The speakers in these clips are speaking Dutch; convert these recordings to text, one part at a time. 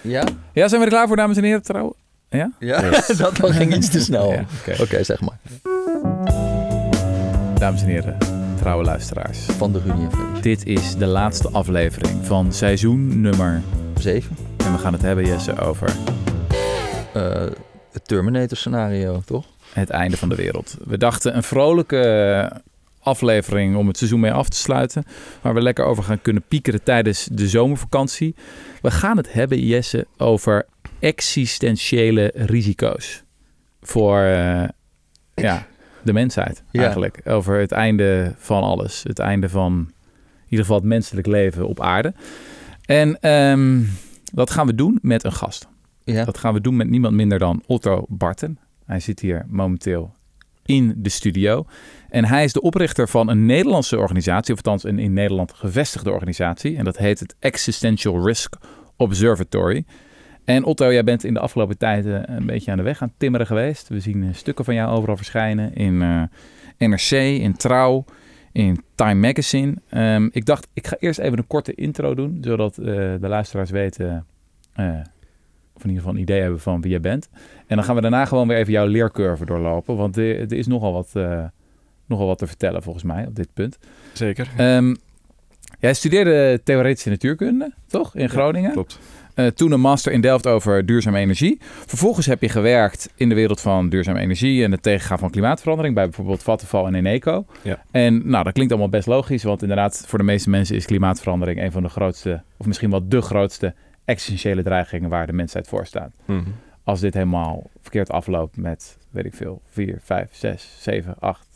Ja? Ja, zijn we er klaar voor, dames en heren, trouwen? Ja? Ja, Yes. dat ging iets te snel. Ja, Oké, oké. zeg maar. Dames en heren, trouwe luisteraars. Van de Runie. Dit is de laatste aflevering van seizoen nummer... Zeven. En we gaan het hebben, Jesse, over Eh, het Terminator scenario, toch? het einde van de wereld. We dachten een vrolijke aflevering om het seizoen mee af te sluiten. Waar we lekker over gaan kunnen piekeren tijdens de zomervakantie. We gaan het hebben, Jesse, over existentiële risico's. Voor eh, ja, de mensheid Ja. eigenlijk. Over het einde van alles. Het einde van in ieder geval het menselijk leven op aarde. En ehm, dat gaan we doen met een gast. Ja. Dat gaan we doen met niemand minder dan Otto Barten. Hij zit hier momenteel in de studio. En hij is de oprichter van een Nederlandse organisatie, of althans een in Nederland gevestigde organisatie. En dat heet het Existential Risk Observatory. En Otto, jij bent in de afgelopen tijd eh, een beetje aan de weg aan het timmeren geweest. We zien eh, stukken van jou overal verschijnen in eh, NRC, in Trouw, in Time Magazine. Ehm, ik dacht, ik ga eerst even een korte intro doen, zodat eh, de luisteraars weten, of in ieder geval een idee hebben van wie jij bent. En dan gaan we daarna gewoon weer even jouw leercurve doorlopen, want er, er is nogal wat, nogal wat te vertellen volgens mij op dit punt. Zeker. Ehm, jij studeerde theoretische natuurkunde, toch, in Groningen? Klopt. Eh, toen een master in Delft over duurzame energie. Vervolgens heb je gewerkt in de wereld van duurzame energie en het tegengaan van klimaatverandering bij bijvoorbeeld Vattenfall en Eneco. Ja. En nou, dat klinkt allemaal best logisch, want inderdaad, voor de meeste mensen is klimaatverandering een van de grootste, of misschien wel de grootste existentiële dreigingen waar de mensheid voor staat. Mhm. Als dit helemaal verkeerd afloopt met, weet ik veel, 4, 5, 6, 7, 8,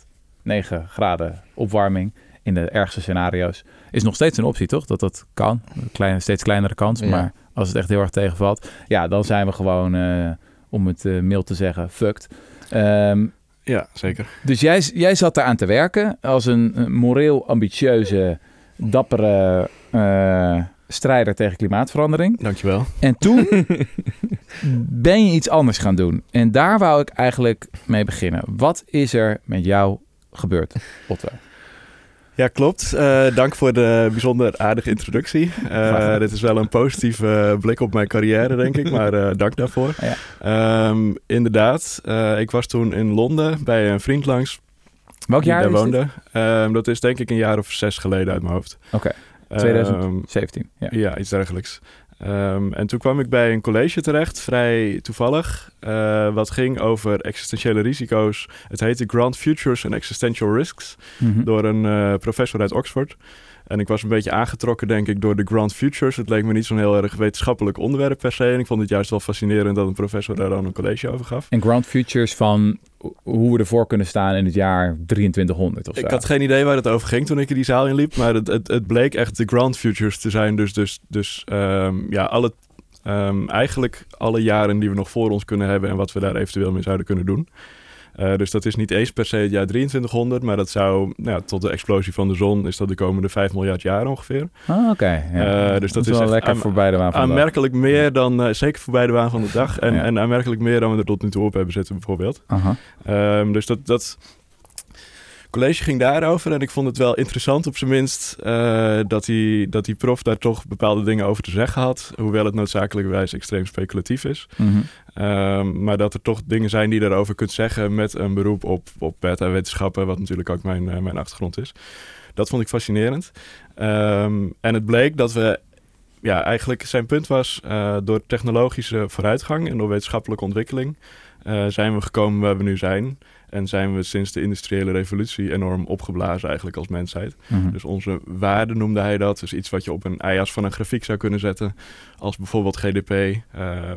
9 graden opwarming in de ergste scenario's, is nog steeds een optie, toch? Dat dat kan. Een kleine, steeds kleinere kans, Ja. maar als het echt heel erg tegenvalt, ja, dan zijn we gewoon, eh, om het eh, mild te zeggen, fucked. Ehm, Ja, zeker. dus jij, jij zat daar aan te werken als een, een moreel ambitieuze, dappere eh, strijder tegen klimaatverandering. Dankjewel. En toen ben je iets anders gaan doen. En daar wou ik eigenlijk mee beginnen. Wat is er met jou gebeurd, Otto? Ja, klopt. Eh, dank voor de bijzonder aardige introductie. Eh, dit is wel een positieve blik op mijn carrière, denk ik. Maar eh, dank daarvoor. Ja. Ehm, inderdaad, ik was toen in Londen bij een vriend langs Welk die jaar daar woonde. Ehm, dat is denk ik een jaar of zes geleden uit mijn hoofd. Oké, Ehm, 2017. Ja. Ja, iets dergelijks. Ehm, en toen kwam ik bij een college terecht, vrij toevallig, eh, wat ging over existentiële risico's. Het heette Grand Futures and Existential Risks, Mhm. door een eh, professor uit Oxford. En ik was een beetje aangetrokken, denk ik, door de Grand Futures. Het leek me niet zo'n heel erg wetenschappelijk onderwerp per se. En ik vond het juist wel fascinerend dat een professor daar dan een college over gaf. En Ground Futures van hoe we ervoor kunnen staan in het jaar 2300 of zo. Ik had geen idee waar het over ging toen ik in die zaal inliep, maar het, het, het bleek echt de Grand Futures te zijn. Dus, dus, dus ehm, ja, alle, ehm, eigenlijk alle jaren die we nog voor ons kunnen hebben en wat we daar eventueel mee zouden kunnen doen. Eh, dus dat is niet eens per se het jaar 2300, maar dat zou nou, tot de explosie van de zon is dat de komende 5 miljard jaar ongeveer. Ah, oké. ja. Eh, dus dat is wel lekker voorbij de waan van de dag. Aanmerkelijk meer dan, eh, zeker voorbij de waan van de dag, en, Ja. en aanmerkelijk meer dan we er tot nu toe op hebben zitten bijvoorbeeld. Aha. Ehm, dus dat, dat college ging daarover en ik vond het wel interessant op zijn minst eh, dat, die, dat die prof daar toch bepaalde dingen over te zeggen had. Hoewel het noodzakelijkerwijs extreem speculatief is. Mhm. Ehm, maar dat er toch dingen zijn die je daarover kunt zeggen met een beroep op, op beta-wetenschappen, wat natuurlijk ook mijn, eh, mijn achtergrond is. Dat vond ik fascinerend. Ehm, en het bleek dat we, ja, eigenlijk zijn punt was, eh, door technologische vooruitgang en door wetenschappelijke ontwikkeling eh, zijn we gekomen waar we nu zijn. En zijn we sinds de industriële revolutie enorm opgeblazen eigenlijk als mensheid. Mhm. Dus onze waarde noemde hij dat. Dus iets wat je op een i-as van een grafiek zou kunnen zetten. Als bijvoorbeeld GDP. eh,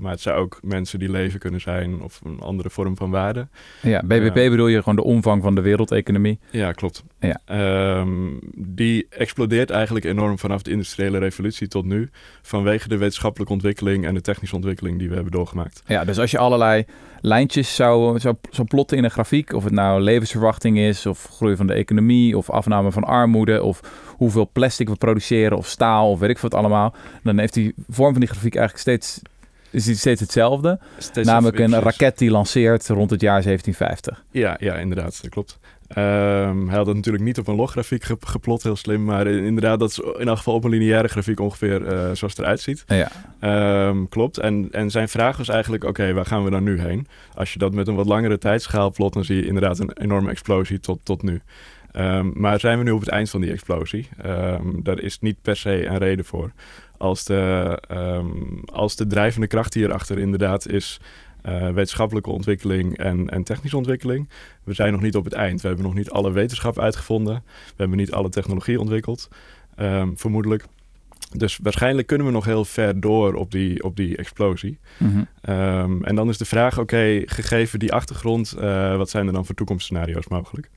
maar het zou ook mensen die leven kunnen zijn. Of een andere vorm van waarde. Ja, BBP Ja. bedoel je gewoon de omvang van de wereldeconomie. Ja, klopt. Ja. Ehm, die explodeert eigenlijk enorm vanaf de industriële revolutie tot nu. Vanwege de wetenschappelijke ontwikkeling en de technische ontwikkeling die we hebben doorgemaakt. Ja, dus als je allerlei lijntjes zou, zou, zou plotten in een grafiek, of het nou levensverwachting is, of groei van de economie, of afname van armoede, of hoeveel plastic we produceren, of staal, of weet ik wat allemaal, dan heeft die vorm van die grafiek eigenlijk steeds, is die steeds hetzelfde. Steeds Namelijk een raket die lanceert rond het jaar 1750. Ja, ja, inderdaad, dat klopt. Ehm, hij had het natuurlijk niet op een loggrafiek ge- geplot, heel slim. Maar in- inderdaad, dat is in elk geval op een lineaire grafiek ongeveer eh, zoals het eruit ziet. Ja. Ehm, klopt. En, en zijn vraag was eigenlijk, oké, waar gaan we dan nu heen? Als je dat met een wat langere tijdschaal plot, dan zie je inderdaad een enorme explosie tot, tot nu. Ehm, maar zijn we nu op het eind van die explosie? Daar is niet per se een reden voor. Als de, als de drijvende kracht hierachter inderdaad is eh, wetenschappelijke ontwikkeling en, en technische ontwikkeling. We zijn nog niet op het eind. We hebben nog niet alle wetenschap uitgevonden. We hebben niet alle technologie ontwikkeld, ehm, vermoedelijk. Dus waarschijnlijk kunnen we nog heel ver door op die, op die explosie. Mhm. Ehm, en dan is de vraag, oké, gegeven die achtergrond, eh, wat zijn er dan voor toekomstscenario's mogelijk?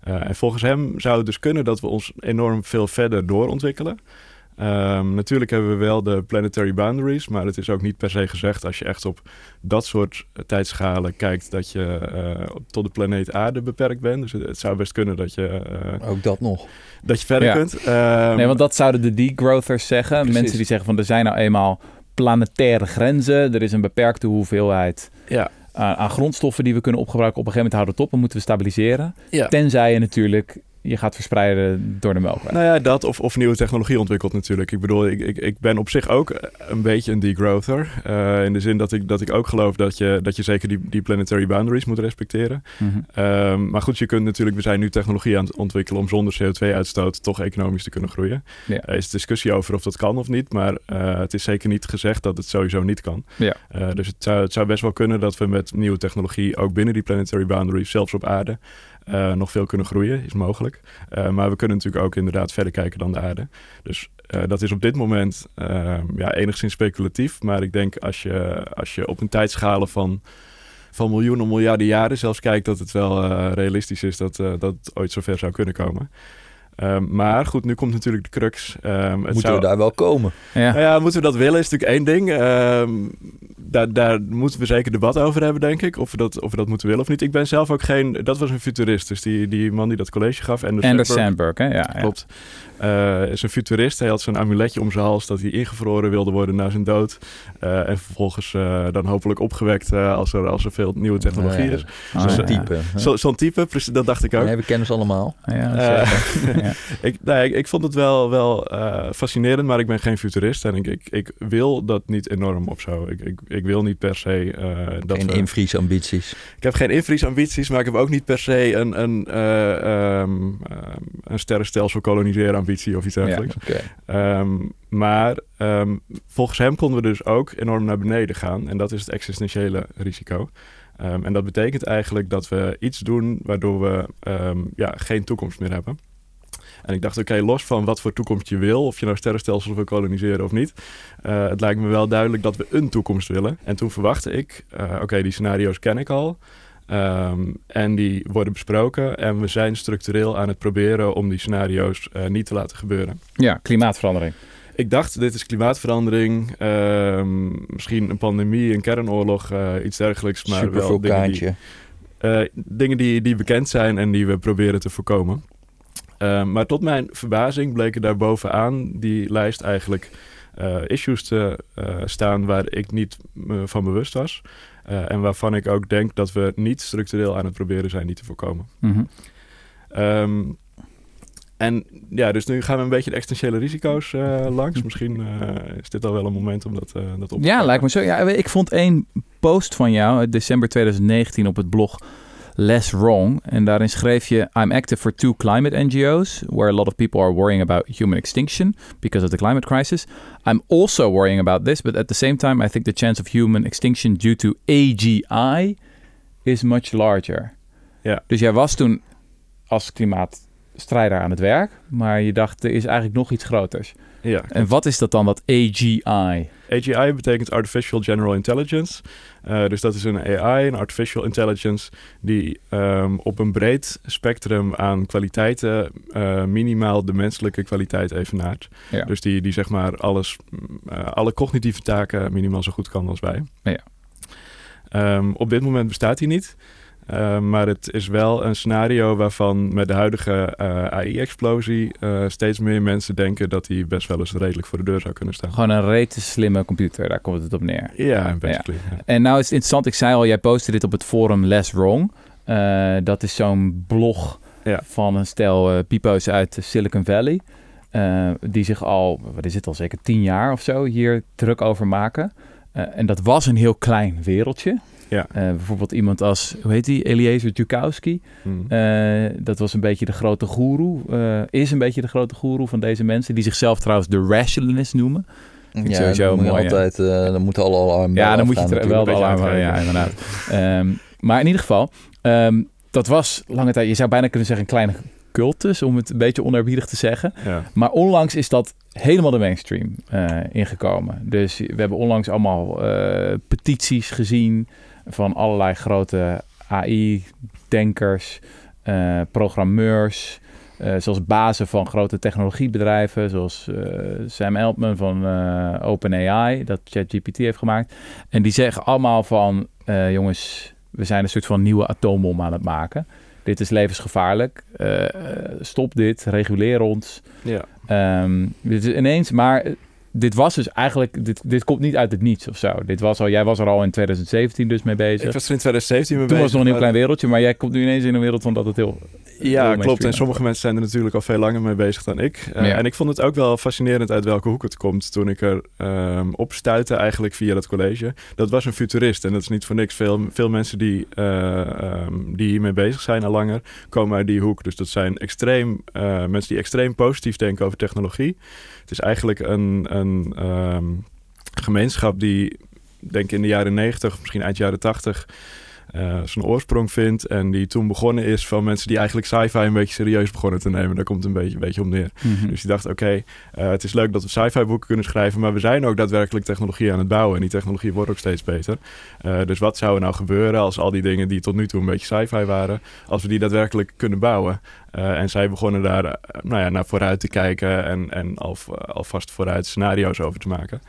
Eh, en volgens hem zou het dus kunnen dat we ons enorm veel verder doorontwikkelen. Ehm, natuurlijk hebben we wel de planetary boundaries, maar het is ook niet per se gezegd als je echt op dat soort eh, tijdschalen kijkt dat je eh, op- tot de planeet Aarde beperkt bent. Dus het, het zou best kunnen dat je, eh, Ook dat nog. dat je verder Ja. kunt. Ehm, Nee, want dat zouden de degrowthers zeggen. Precies. Mensen die zeggen van er zijn nou eenmaal planetaire grenzen. Er is een beperkte hoeveelheid ja, aan, aan grondstoffen die we kunnen opgebruiken. Op een gegeven moment houden we het op en moeten we stabiliseren. ja. Tenzij je natuurlijk je gaat verspreiden door de melkweg. Nou ja, dat of, of nieuwe technologie ontwikkelt natuurlijk. Ik bedoel, ik, ik, ik ben op zich ook een beetje een degrowther. Eh, in de zin dat ik, dat ik ook geloof dat je, dat je zeker die, die planetary boundaries moet respecteren. Mhm. Ehm, maar goed, je kunt natuurlijk, we zijn nu technologie aan het ontwikkelen om zonder CO2-uitstoot toch economisch te kunnen groeien. Ja. Er is discussie over of dat kan of niet, maar eh, het is zeker niet gezegd dat het sowieso niet kan. Ja. Eh, dus het zou, het zou best wel kunnen dat we met nieuwe technologie ook binnen die planetary boundaries, zelfs op aarde, eh, nog veel kunnen groeien, is mogelijk. Eh, maar we kunnen natuurlijk ook inderdaad verder kijken dan de aarde. Dus eh, dat is op dit moment eh, ja, enigszins speculatief. Maar ik denk als je, als je op een tijdschalen van, van miljoenen, miljarden jaren zelfs kijkt, dat het wel realistisch is dat, dat het ooit zover zou kunnen komen. Ehm, maar goed, nu komt natuurlijk de crux. Ehm, het Moeten zou... we daar wel komen? Ja. Nou ja, moeten we dat willen is natuurlijk één ding. Ehm, daar, daar moeten we zeker debat over hebben, denk ik. Of we, dat, of we dat moeten willen of niet. Ik ben zelf ook geen... Dat was een futurist. Dus die, die man die dat college gaf. Anders Anders Sandberg, hè? Ja, ja. Klopt. Eh, is een futurist. Hij had zo'n amuletje om zijn hals dat hij ingevroren wilde worden na zijn dood. Eh, en vervolgens eh, dan hopelijk opgewekt eh, als, er, als er veel nieuwe technologie is. Ah, Zo'n ja. type. Zo'n type, precies, dat dacht ik ook. Nee, we kennen ze allemaal. Ja. ja. ik, nee, ik, ik vond het wel, wel eh, fascinerend, maar ik ben geen futurist. En ik, ik, ik wil dat niet enorm of zo. Ik, ik, ik wil niet per se eh, dat Geen we... invriesambities. Ik heb geen invriesambities, maar ik heb ook niet per se een, een, eh, ehm, ehm, een sterrenstelsel koloniseren ambitie of iets dergelijks. Ehm, maar volgens hem konden we dus ook enorm naar beneden gaan. En dat is het existentiële risico. En dat betekent eigenlijk dat we iets doen waardoor we ja, geen toekomst meer hebben. En ik dacht, oké, los van wat voor toekomst je wil, of je nou sterrenstelsels wil koloniseren of niet, eh, het lijkt me wel duidelijk dat we een toekomst willen. En toen verwachtte ik, eh, oké, die scenario's ken ik al. Ehm, en die worden besproken. En we zijn structureel aan het proberen om die scenario's eh, niet te laten gebeuren. ja, klimaatverandering. Ik dacht, dit is klimaatverandering, ehm, misschien een pandemie, een kernoorlog, iets dergelijks. Maar wel dingen, die, dingen die, die bekend zijn en die we proberen te voorkomen. Ehm, maar tot mijn verbazing bleken daar bovenaan die lijst eigenlijk eh, issues te eh, staan waar ik niet me van bewust was. Eh, en waarvan ik ook denk dat we niet structureel aan het proberen zijn die te voorkomen. Mhm. Ehm, en ja, dus nu gaan we een beetje de existentiële risico's eh, langs. Misschien eh, is dit al wel een moment om dat, eh, dat op te Ja, lijkt me zo. Ja, ik vond één post van jou uit december 2019 op het blog Less Wrong. En daarin schreef je: I'm active for two climate NGO's where a lot of people are worrying about human extinction because of the climate crisis. I'm also worrying about this, but at the same time, I think the chance of human extinction due to AGI is much larger. Ja. Dus jij was toen als klimaatstrijder aan het werk, maar je dacht er is eigenlijk nog iets groters. Ja, En wat is dat dan, dat AGI? AGI betekent Artificial General Intelligence. Eh, dus dat is een AI, een Artificial Intelligence, die ehm, op een breed spectrum aan kwaliteiten eh, minimaal de menselijke kwaliteit evenaart. Ja. Dus die, die zeg maar alles, eh, alle cognitieve taken minimaal zo goed kan als wij. Ja. Ehm, op dit moment bestaat die niet. Ehm, maar het is wel een scenario waarvan met de huidige eh, AI-explosie eh, steeds meer mensen denken dat die best wel eens redelijk voor de deur zou kunnen staan. Gewoon een rete slimme computer, daar komt het op neer. Ja, basically. Ja. En nou is het interessant, ik zei al, jij postte dit op het forum Less Wrong. Eh, dat is zo'n blog Ja. van een stel eh pipo's uit Silicon Valley. eh, die zich al, wat is het al, zeker tien jaar of zo hier druk over maken. Eh, en dat was een heel klein wereldje. Ja. Eh, bijvoorbeeld iemand als, hoe heet die, Eliezer Dukowski. Hmm. Eh, dat was een beetje de grote goeroe. eh, is een beetje de grote goeroe van deze mensen. Die zichzelf trouwens de rationalist noemen. ik Ja, sowieso mooi, altijd, eh, dan moeten alle alarmen Ja, dan moet je het wel de alarm Ja, inderdaad. Ehm, maar in ieder geval, ehm, dat was lange tijd... Je zou bijna kunnen zeggen een kleine cultus, om het een beetje onerbiedig te zeggen. Ja. Maar onlangs is dat helemaal de mainstream eh, ingekomen. Dus we hebben onlangs allemaal eh, petities gezien van allerlei grote AI-denkers, eh, programmeurs, eh, zoals bazen van grote technologiebedrijven, zoals eh, Sam Altman van OpenAI, dat ChatGPT heeft gemaakt. En die zeggen allemaal van, jongens, we zijn een soort van nieuwe atoombom aan het maken. Dit is levensgevaarlijk. Stop dit, reguleer ons. Ja. Ehm, dit is ineens, maar dit was dus eigenlijk, dit, dit komt niet uit het niets of zo. Dit was al, jij was er al in 2017 dus mee bezig. Ik was er in 2017 mee Toen was bezig. het nog een heel klein wereldje, maar jij komt nu ineens in een wereld van dat het heel... Ja, klopt. En sommige mensen zijn er natuurlijk al veel langer mee bezig dan ik. Eh, Ja. En ik vond het ook wel fascinerend uit welke hoek het komt toen ik er ehm op stuitte eigenlijk via dat college. Dat was een futurist en dat is niet voor niks. Veel, veel mensen die, eh, ehm, die hiermee bezig zijn al langer komen uit die hoek. Dus dat zijn extreem, eh, mensen die extreem positief denken over technologie. Het is eigenlijk een, een ehm, gemeenschap die, denk ik in de jaren 90, misschien eind jaren 80 eh, zijn oorsprong vindt. En die toen begonnen is van mensen die eigenlijk sci-fi een beetje serieus begonnen te nemen. Daar komt het een beetje, een beetje om neer. Mhm. Dus die dacht, oké, eh, het is leuk dat we sci-fi boeken kunnen schrijven, maar we zijn ook daadwerkelijk technologie aan het bouwen. En die technologie wordt ook steeds beter. Eh, dus wat zou er nou gebeuren als al die dingen die tot nu toe een beetje sci-fi waren, als we die daadwerkelijk kunnen bouwen? En zij begonnen daar nou ja, naar vooruit te kijken en, en al, alvast vooruit scenario's over te maken.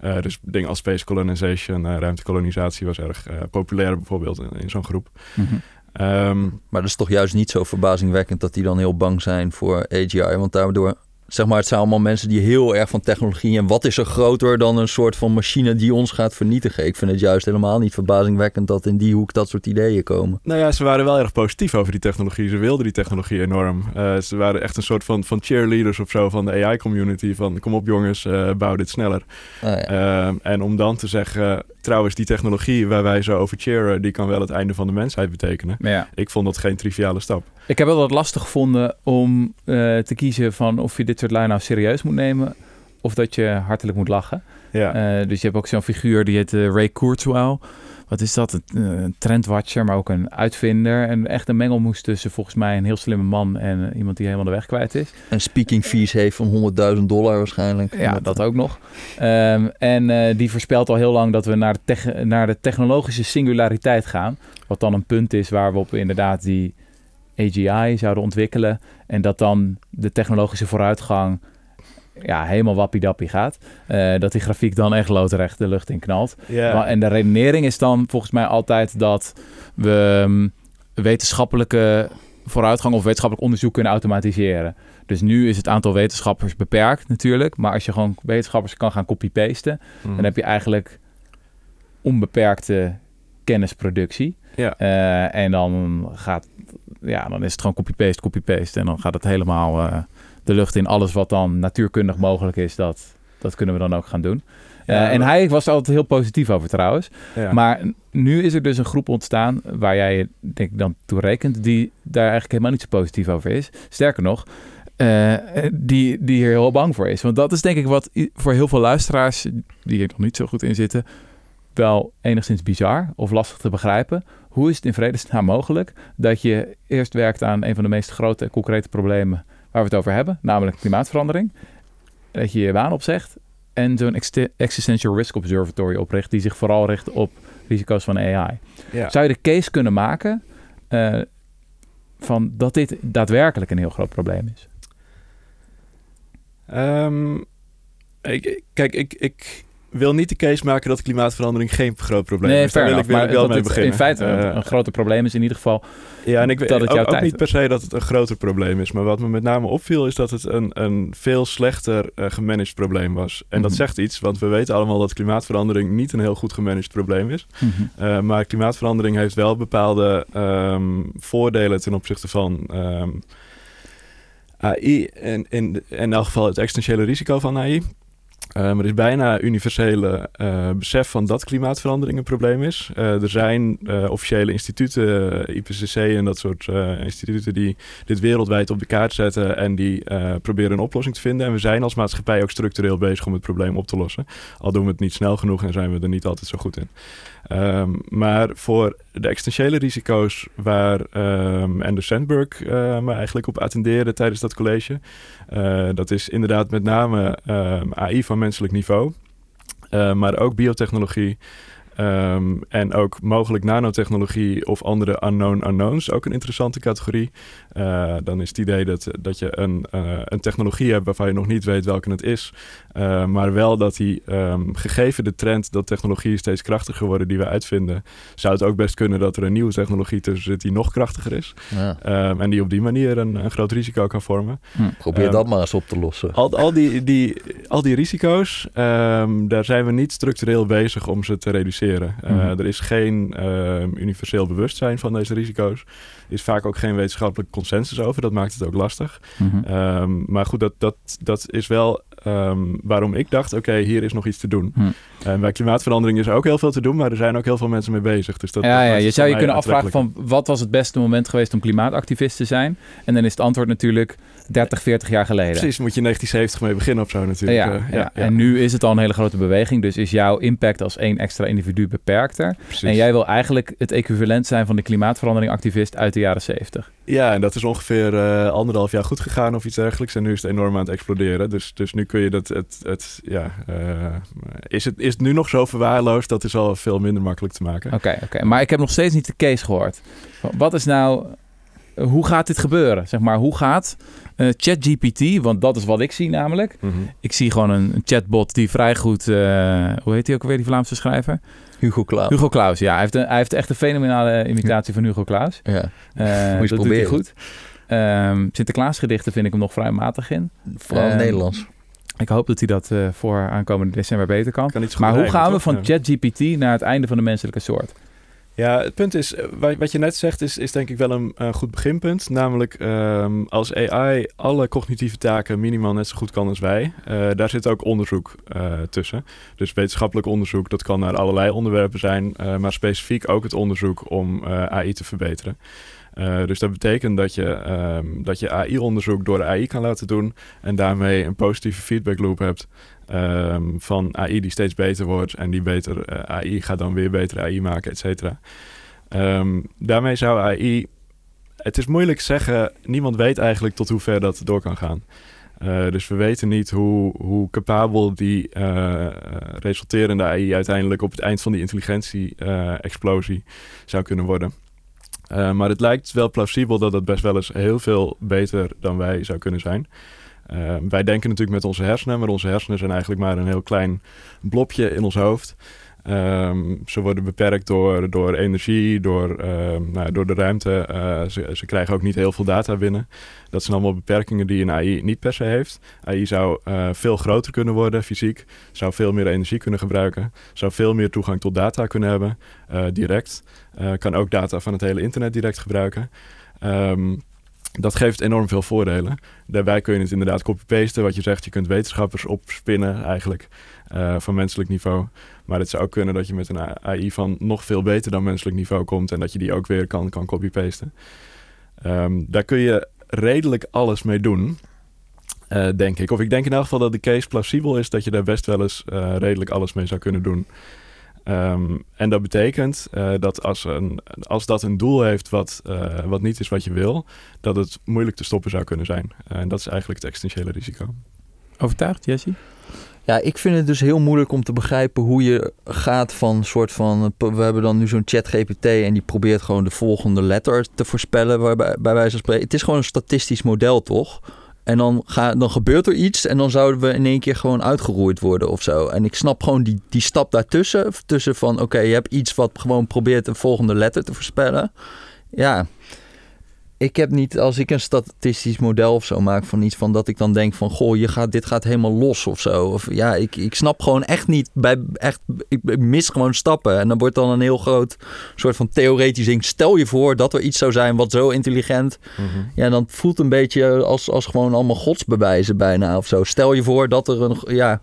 Eh, dus dingen als space colonization, eh, ruimtekolonisatie was erg eh, populair bijvoorbeeld in, in zo'n groep. Mhm. Ehm, Maar dat is toch juist niet zo verbazingwekkend dat die dan heel bang zijn voor AGI. Want daardoor, zeg maar, het zijn allemaal mensen die heel erg van technologie... en wat is er groter dan een soort van machine die ons gaat vernietigen? Ik vind het juist helemaal niet verbazingwekkend dat in die hoek dat soort ideeën komen. Nou ja, ze waren wel erg positief over die technologie. Ze wilden die technologie enorm. Eh, ze waren echt een soort van, van cheerleaders of zo van de AI-community. Van kom op jongens, eh, bouw dit sneller. Ah, ja. Ehm, en om dan te zeggen, trouwens die technologie waar wij zo over cheeren... die kan wel het einde van de mensheid betekenen. Ja, Ik vond dat geen triviale stap. ik heb wel wat lastig gevonden om eh, te kiezen van of je dit soort lui nou serieus moet nemen of dat je hartelijk moet lachen. Ja, Eh, dus je hebt ook zo'n figuur die heet eh, Ray Kurzweil. Wat is dat? Een, eh, een trendwatcher, maar ook een uitvinder. En echt een mengelmoes tussen volgens mij een heel slimme man en eh, iemand die helemaal de weg kwijt is. Een speaking fees heeft van 100.000 dollar waarschijnlijk. Ja, dat ook nog. Ehm, en eh, die voorspelt al heel lang dat we naar de, tech- naar de technologische singulariteit gaan. Wat dan een punt is waar we op inderdaad die AGI zouden ontwikkelen. En dat dan de technologische vooruitgang ja, helemaal wappie gaat. Eh, dat die grafiek dan echt loodrecht de lucht in knalt. Maar- En de redenering is dan volgens mij altijd dat we mm, wetenschappelijke vooruitgang of wetenschappelijk onderzoek kunnen automatiseren. Dus nu is het aantal wetenschappers beperkt natuurlijk. Maar als je gewoon wetenschappers kan gaan copy-pasten, Mhm. dan heb je eigenlijk onbeperkte kennisproductie. Ja. Eh, en dan gaat, ja, dan is het gewoon copy-paste, copy-paste. En dan gaat het helemaal eh, de lucht in. Alles wat dan natuurkundig mogelijk is, dat, dat kunnen we dan ook gaan doen. Eh, en hij was er altijd heel positief over trouwens. Ja. Maar nu is er dus een groep ontstaan waar jij denk ik dan toe rekent, die daar eigenlijk helemaal niet zo positief over is. Sterker nog, eh, die, die hier heel bang voor is. Want dat is denk ik wat voor heel veel luisteraars, die er nog niet zo goed in zitten, wel enigszins bizar of lastig te begrijpen. Hoe is het in vredesnaam mogelijk dat je eerst werkt aan een van de meest grote en concrete problemen waar we het over hebben, namelijk klimaatverandering, dat je je baan opzegt en zo'n Existential Risk Observatory opricht die zich vooral richt op risico's van AI. ja. Zou je de case kunnen maken eh, van dat dit daadwerkelijk een heel groot probleem is? Ehm, ik- kijk, ik, ik wil niet de case maken dat klimaatverandering geen groot probleem Nee, is. Daar wil ik wel, maar wel dat mee beginnen. in feite een, Eh, een grote probleem is in ieder geval. ja, en ik weet dat ook, niet per se dat het een groter probleem is. Maar wat me met name opviel is dat het een, een veel slechter eh, gemanaged probleem was. En dat Mhm. zegt iets, want we weten allemaal dat klimaatverandering niet een heel goed gemanaged probleem is. Mhm. Eh, maar klimaatverandering heeft wel bepaalde ehm, voordelen ten opzichte van ehm, AI. En in, in elk geval het existentiële risico van AI. Um, er is bijna universele eh, besef van dat klimaatverandering een probleem is. Eh, er zijn officiële instituten, IPCC en dat soort instituten die dit wereldwijd op de kaart zetten en die proberen een oplossing te vinden. En we zijn als maatschappij ook structureel bezig om het probleem op te lossen. Al doen we het niet snel genoeg en zijn we er niet altijd zo goed in. Um, maar voor de existentiële risico's waar um, en de Sandberg uh, me eigenlijk op attendeerde tijdens dat college, uh, dat is inderdaad met name AI van menselijk niveau, uh, maar ook biotechnologie. En ook mogelijk nanotechnologie of andere unknown unknowns, ook een interessante categorie. Uh, dan is het idee dat, dat je een, uh, een technologie hebt waarvan je nog niet weet welke het is. Uh, maar wel dat die, um, gegeven de trend dat technologieën steeds krachtiger worden die we uitvinden, zou het ook best kunnen dat er een nieuwe technologie tussen zit die nog krachtiger is. Ja. Um, en die op die manier een, een groot risico kan vormen. Hm. Probeer dat maar eens op te lossen. Al, al, die, die, al die risico's, daar zijn we niet structureel bezig om ze te reduceren. Mm. Er is geen universeel bewustzijn van deze risico's. Er is vaak ook geen wetenschappelijke consensus over. Dat maakt het ook lastig. Mm -hmm. um, maar goed, dat, dat, dat is wel um, waarom ik dacht: oké, okay, hier is nog iets te doen. Mm. En bij klimaatverandering is er ook heel veel te doen, maar er zijn ook heel veel mensen mee bezig. Dus dat, ja, dat ja je zou je kunnen afvragen: van wat was het beste moment geweest om klimaatactivist te zijn? En dan is het antwoord natuurlijk 30, 40 jaar geleden. Precies, moet je in 1970 mee beginnen of zo natuurlijk. Ja, uh, ja, ja, En nu is het al een hele grote beweging. Dus is jouw impact als één extra individu beperkter. Precies. En jij wil eigenlijk het equivalent zijn van de klimaatverandering activist uit de jaren 70. Ja, en dat is ongeveer uh, anderhalf jaar goed gegaan of iets dergelijks. En nu is het enorm aan het exploderen. Dus, dus nu kun je dat... Het, het, ja, uh, is, het, is het nu nog zo verwaarloosd? Dat is al veel minder makkelijk te maken. Oké, okay, oké. Okay. Maar ik heb nog steeds niet de case gehoord. Wat is nou... Hoe gaat dit gebeuren? Zeg maar, hoe gaat uh, ChatGPT, want dat is wat ik zie namelijk. Mhm. Mm -hmm. Ik zie gewoon een, een, chatbot die vrij goed, uh, hoe heet hij ook alweer, die Vlaamse schrijver? Hugo Claus. Hugo Claus, ja. Hij heeft, een, hij heeft echt een fenomenale imitatie van Hugo Claus. Ja, uh, Moet je dat doet hij goed. Um, Sinterklaasgedichten vind ik hem nog vrij matig in. Vooral um, Nederlands. Ik hoop dat hij dat uh, voor aankomende december beter kan. kan maar hoe gaan we van ChatGPT naar het einde van de menselijke soort? Ja, het punt is, wat je net zegt, is, is denk ik wel een, goed beginpunt. Namelijk, um, als AI alle cognitieve taken minimaal net zo goed kan als wij, uh, daar zit ook onderzoek uh, tussen. Dus wetenschappelijk onderzoek, dat kan naar allerlei onderwerpen zijn, maar specifiek ook het onderzoek om AI te verbeteren. Dus dat betekent dat je, um, dat je AI-onderzoek door de AI kan laten doen en daarmee een positieve feedback loop hebt um, van AI die steeds beter wordt en die beter uh, AI gaat dan weer betere AI maken, et cetera. Um, daarmee zou AI, het is moeilijk zeggen, niemand weet eigenlijk tot hoe ver dat door kan gaan. Uh, dus we weten niet hoe, hoe capabel die uh, resulterende AI uiteindelijk op het eind van die intelligentie-explosie zou kunnen worden. Maar het lijkt wel plausibel dat het best wel eens heel veel beter dan wij zou kunnen zijn. Uh, wij denken natuurlijk met onze hersenen, maar onze hersenen zijn eigenlijk maar een heel klein blopje in ons hoofd. Um, ze worden beperkt door, door energie, door, uh, nou, door de ruimte. Uh, ze, ze, krijgen ook niet heel veel data binnen. Dat zijn allemaal beperkingen die een AI niet per se heeft. AI zou uh, veel groter kunnen worden, fysiek. Zou veel meer energie kunnen gebruiken. Zou veel meer toegang tot data kunnen hebben, direct. kan ook data van het hele internet direct gebruiken. Dat geeft enorm veel voordelen. Daarbij kun je het inderdaad copy-pasten. Wat je zegt, je kunt wetenschappers opspinnen eigenlijk uh, van menselijk niveau. Maar het zou ook kunnen dat je met een AI van nog veel beter dan menselijk niveau komt... en dat je die ook weer kan, kan copy-pasten. Um, daar kun je redelijk alles mee doen, uh, denk ik. Of ik denk in elk geval dat de case plausibel is... dat je daar best wel eens uh, redelijk alles mee zou kunnen doen... Um, en dat betekent uh, dat als, een, als dat een doel heeft wat, uh, wat niet is wat je wil, dat het moeilijk te stoppen zou kunnen zijn. Uh, en dat is eigenlijk het existentiële risico. Overtuigd, Jesse? Ja, ik vind het dus heel moeilijk om te begrijpen hoe je gaat van soort van... We hebben dan nu zo'n chat GPT en die probeert gewoon de volgende letter te voorspellen, waarbij, bij wijze van spreken. Het is gewoon een statistisch model, toch? En dan, ga, dan gebeurt er iets en dan zouden we in één keer gewoon uitgeroeid worden of zo. En ik snap gewoon die, die stap daartussen. Tussen van, oké, je hebt iets wat gewoon probeert een volgende letter te voorspellen. Ja, ik heb niet, als ik een statistisch model of zo maak van iets van dat ik dan denk van, goh, je gaat, dit gaat helemaal los of zo. Of ja, ik, ik snap gewoon echt niet, bij, echt, ik, ik mis gewoon stappen. En dan wordt dan een heel groot soort van theoretisch ding. Stel je voor dat er iets zou zijn wat zo intelligent, ja, dan voelt een beetje als, als gewoon allemaal godsbewijzen bijna of zo. Stel je voor dat er een, ja,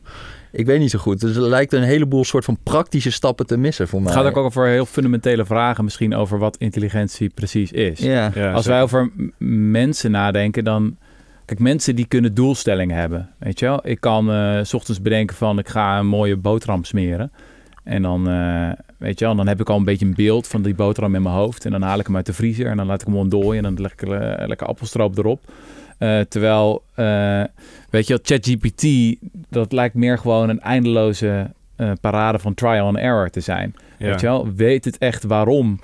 ik weet niet zo goed. Dus er lijkt een heleboel soort van praktische stappen te missen voor mij. Het gaat ook over heel fundamentele vragen misschien over wat intelligentie precies is. Ja. Ja, Als wij over mensen nadenken, dan... Kijk, mensen die kunnen doelstellingen hebben, weet je wel? Ik kan eh, s ochtends bedenken van, ik ga een mooie boterham smeren. En dan, eh, weet je wel, dan heb ik al een beetje een beeld van die boterham in mijn hoofd. En dan haal ik hem uit de vriezer en dan laat ik hem ontdooien. En dan leg ik er lekker appelstroop erop. Eh, terwijl, eh, weet je wel, ChatGPT, dat lijkt meer gewoon een eindeloze eh, parade van trial and error te zijn. Ja. Weet je wel, weet het echt waarom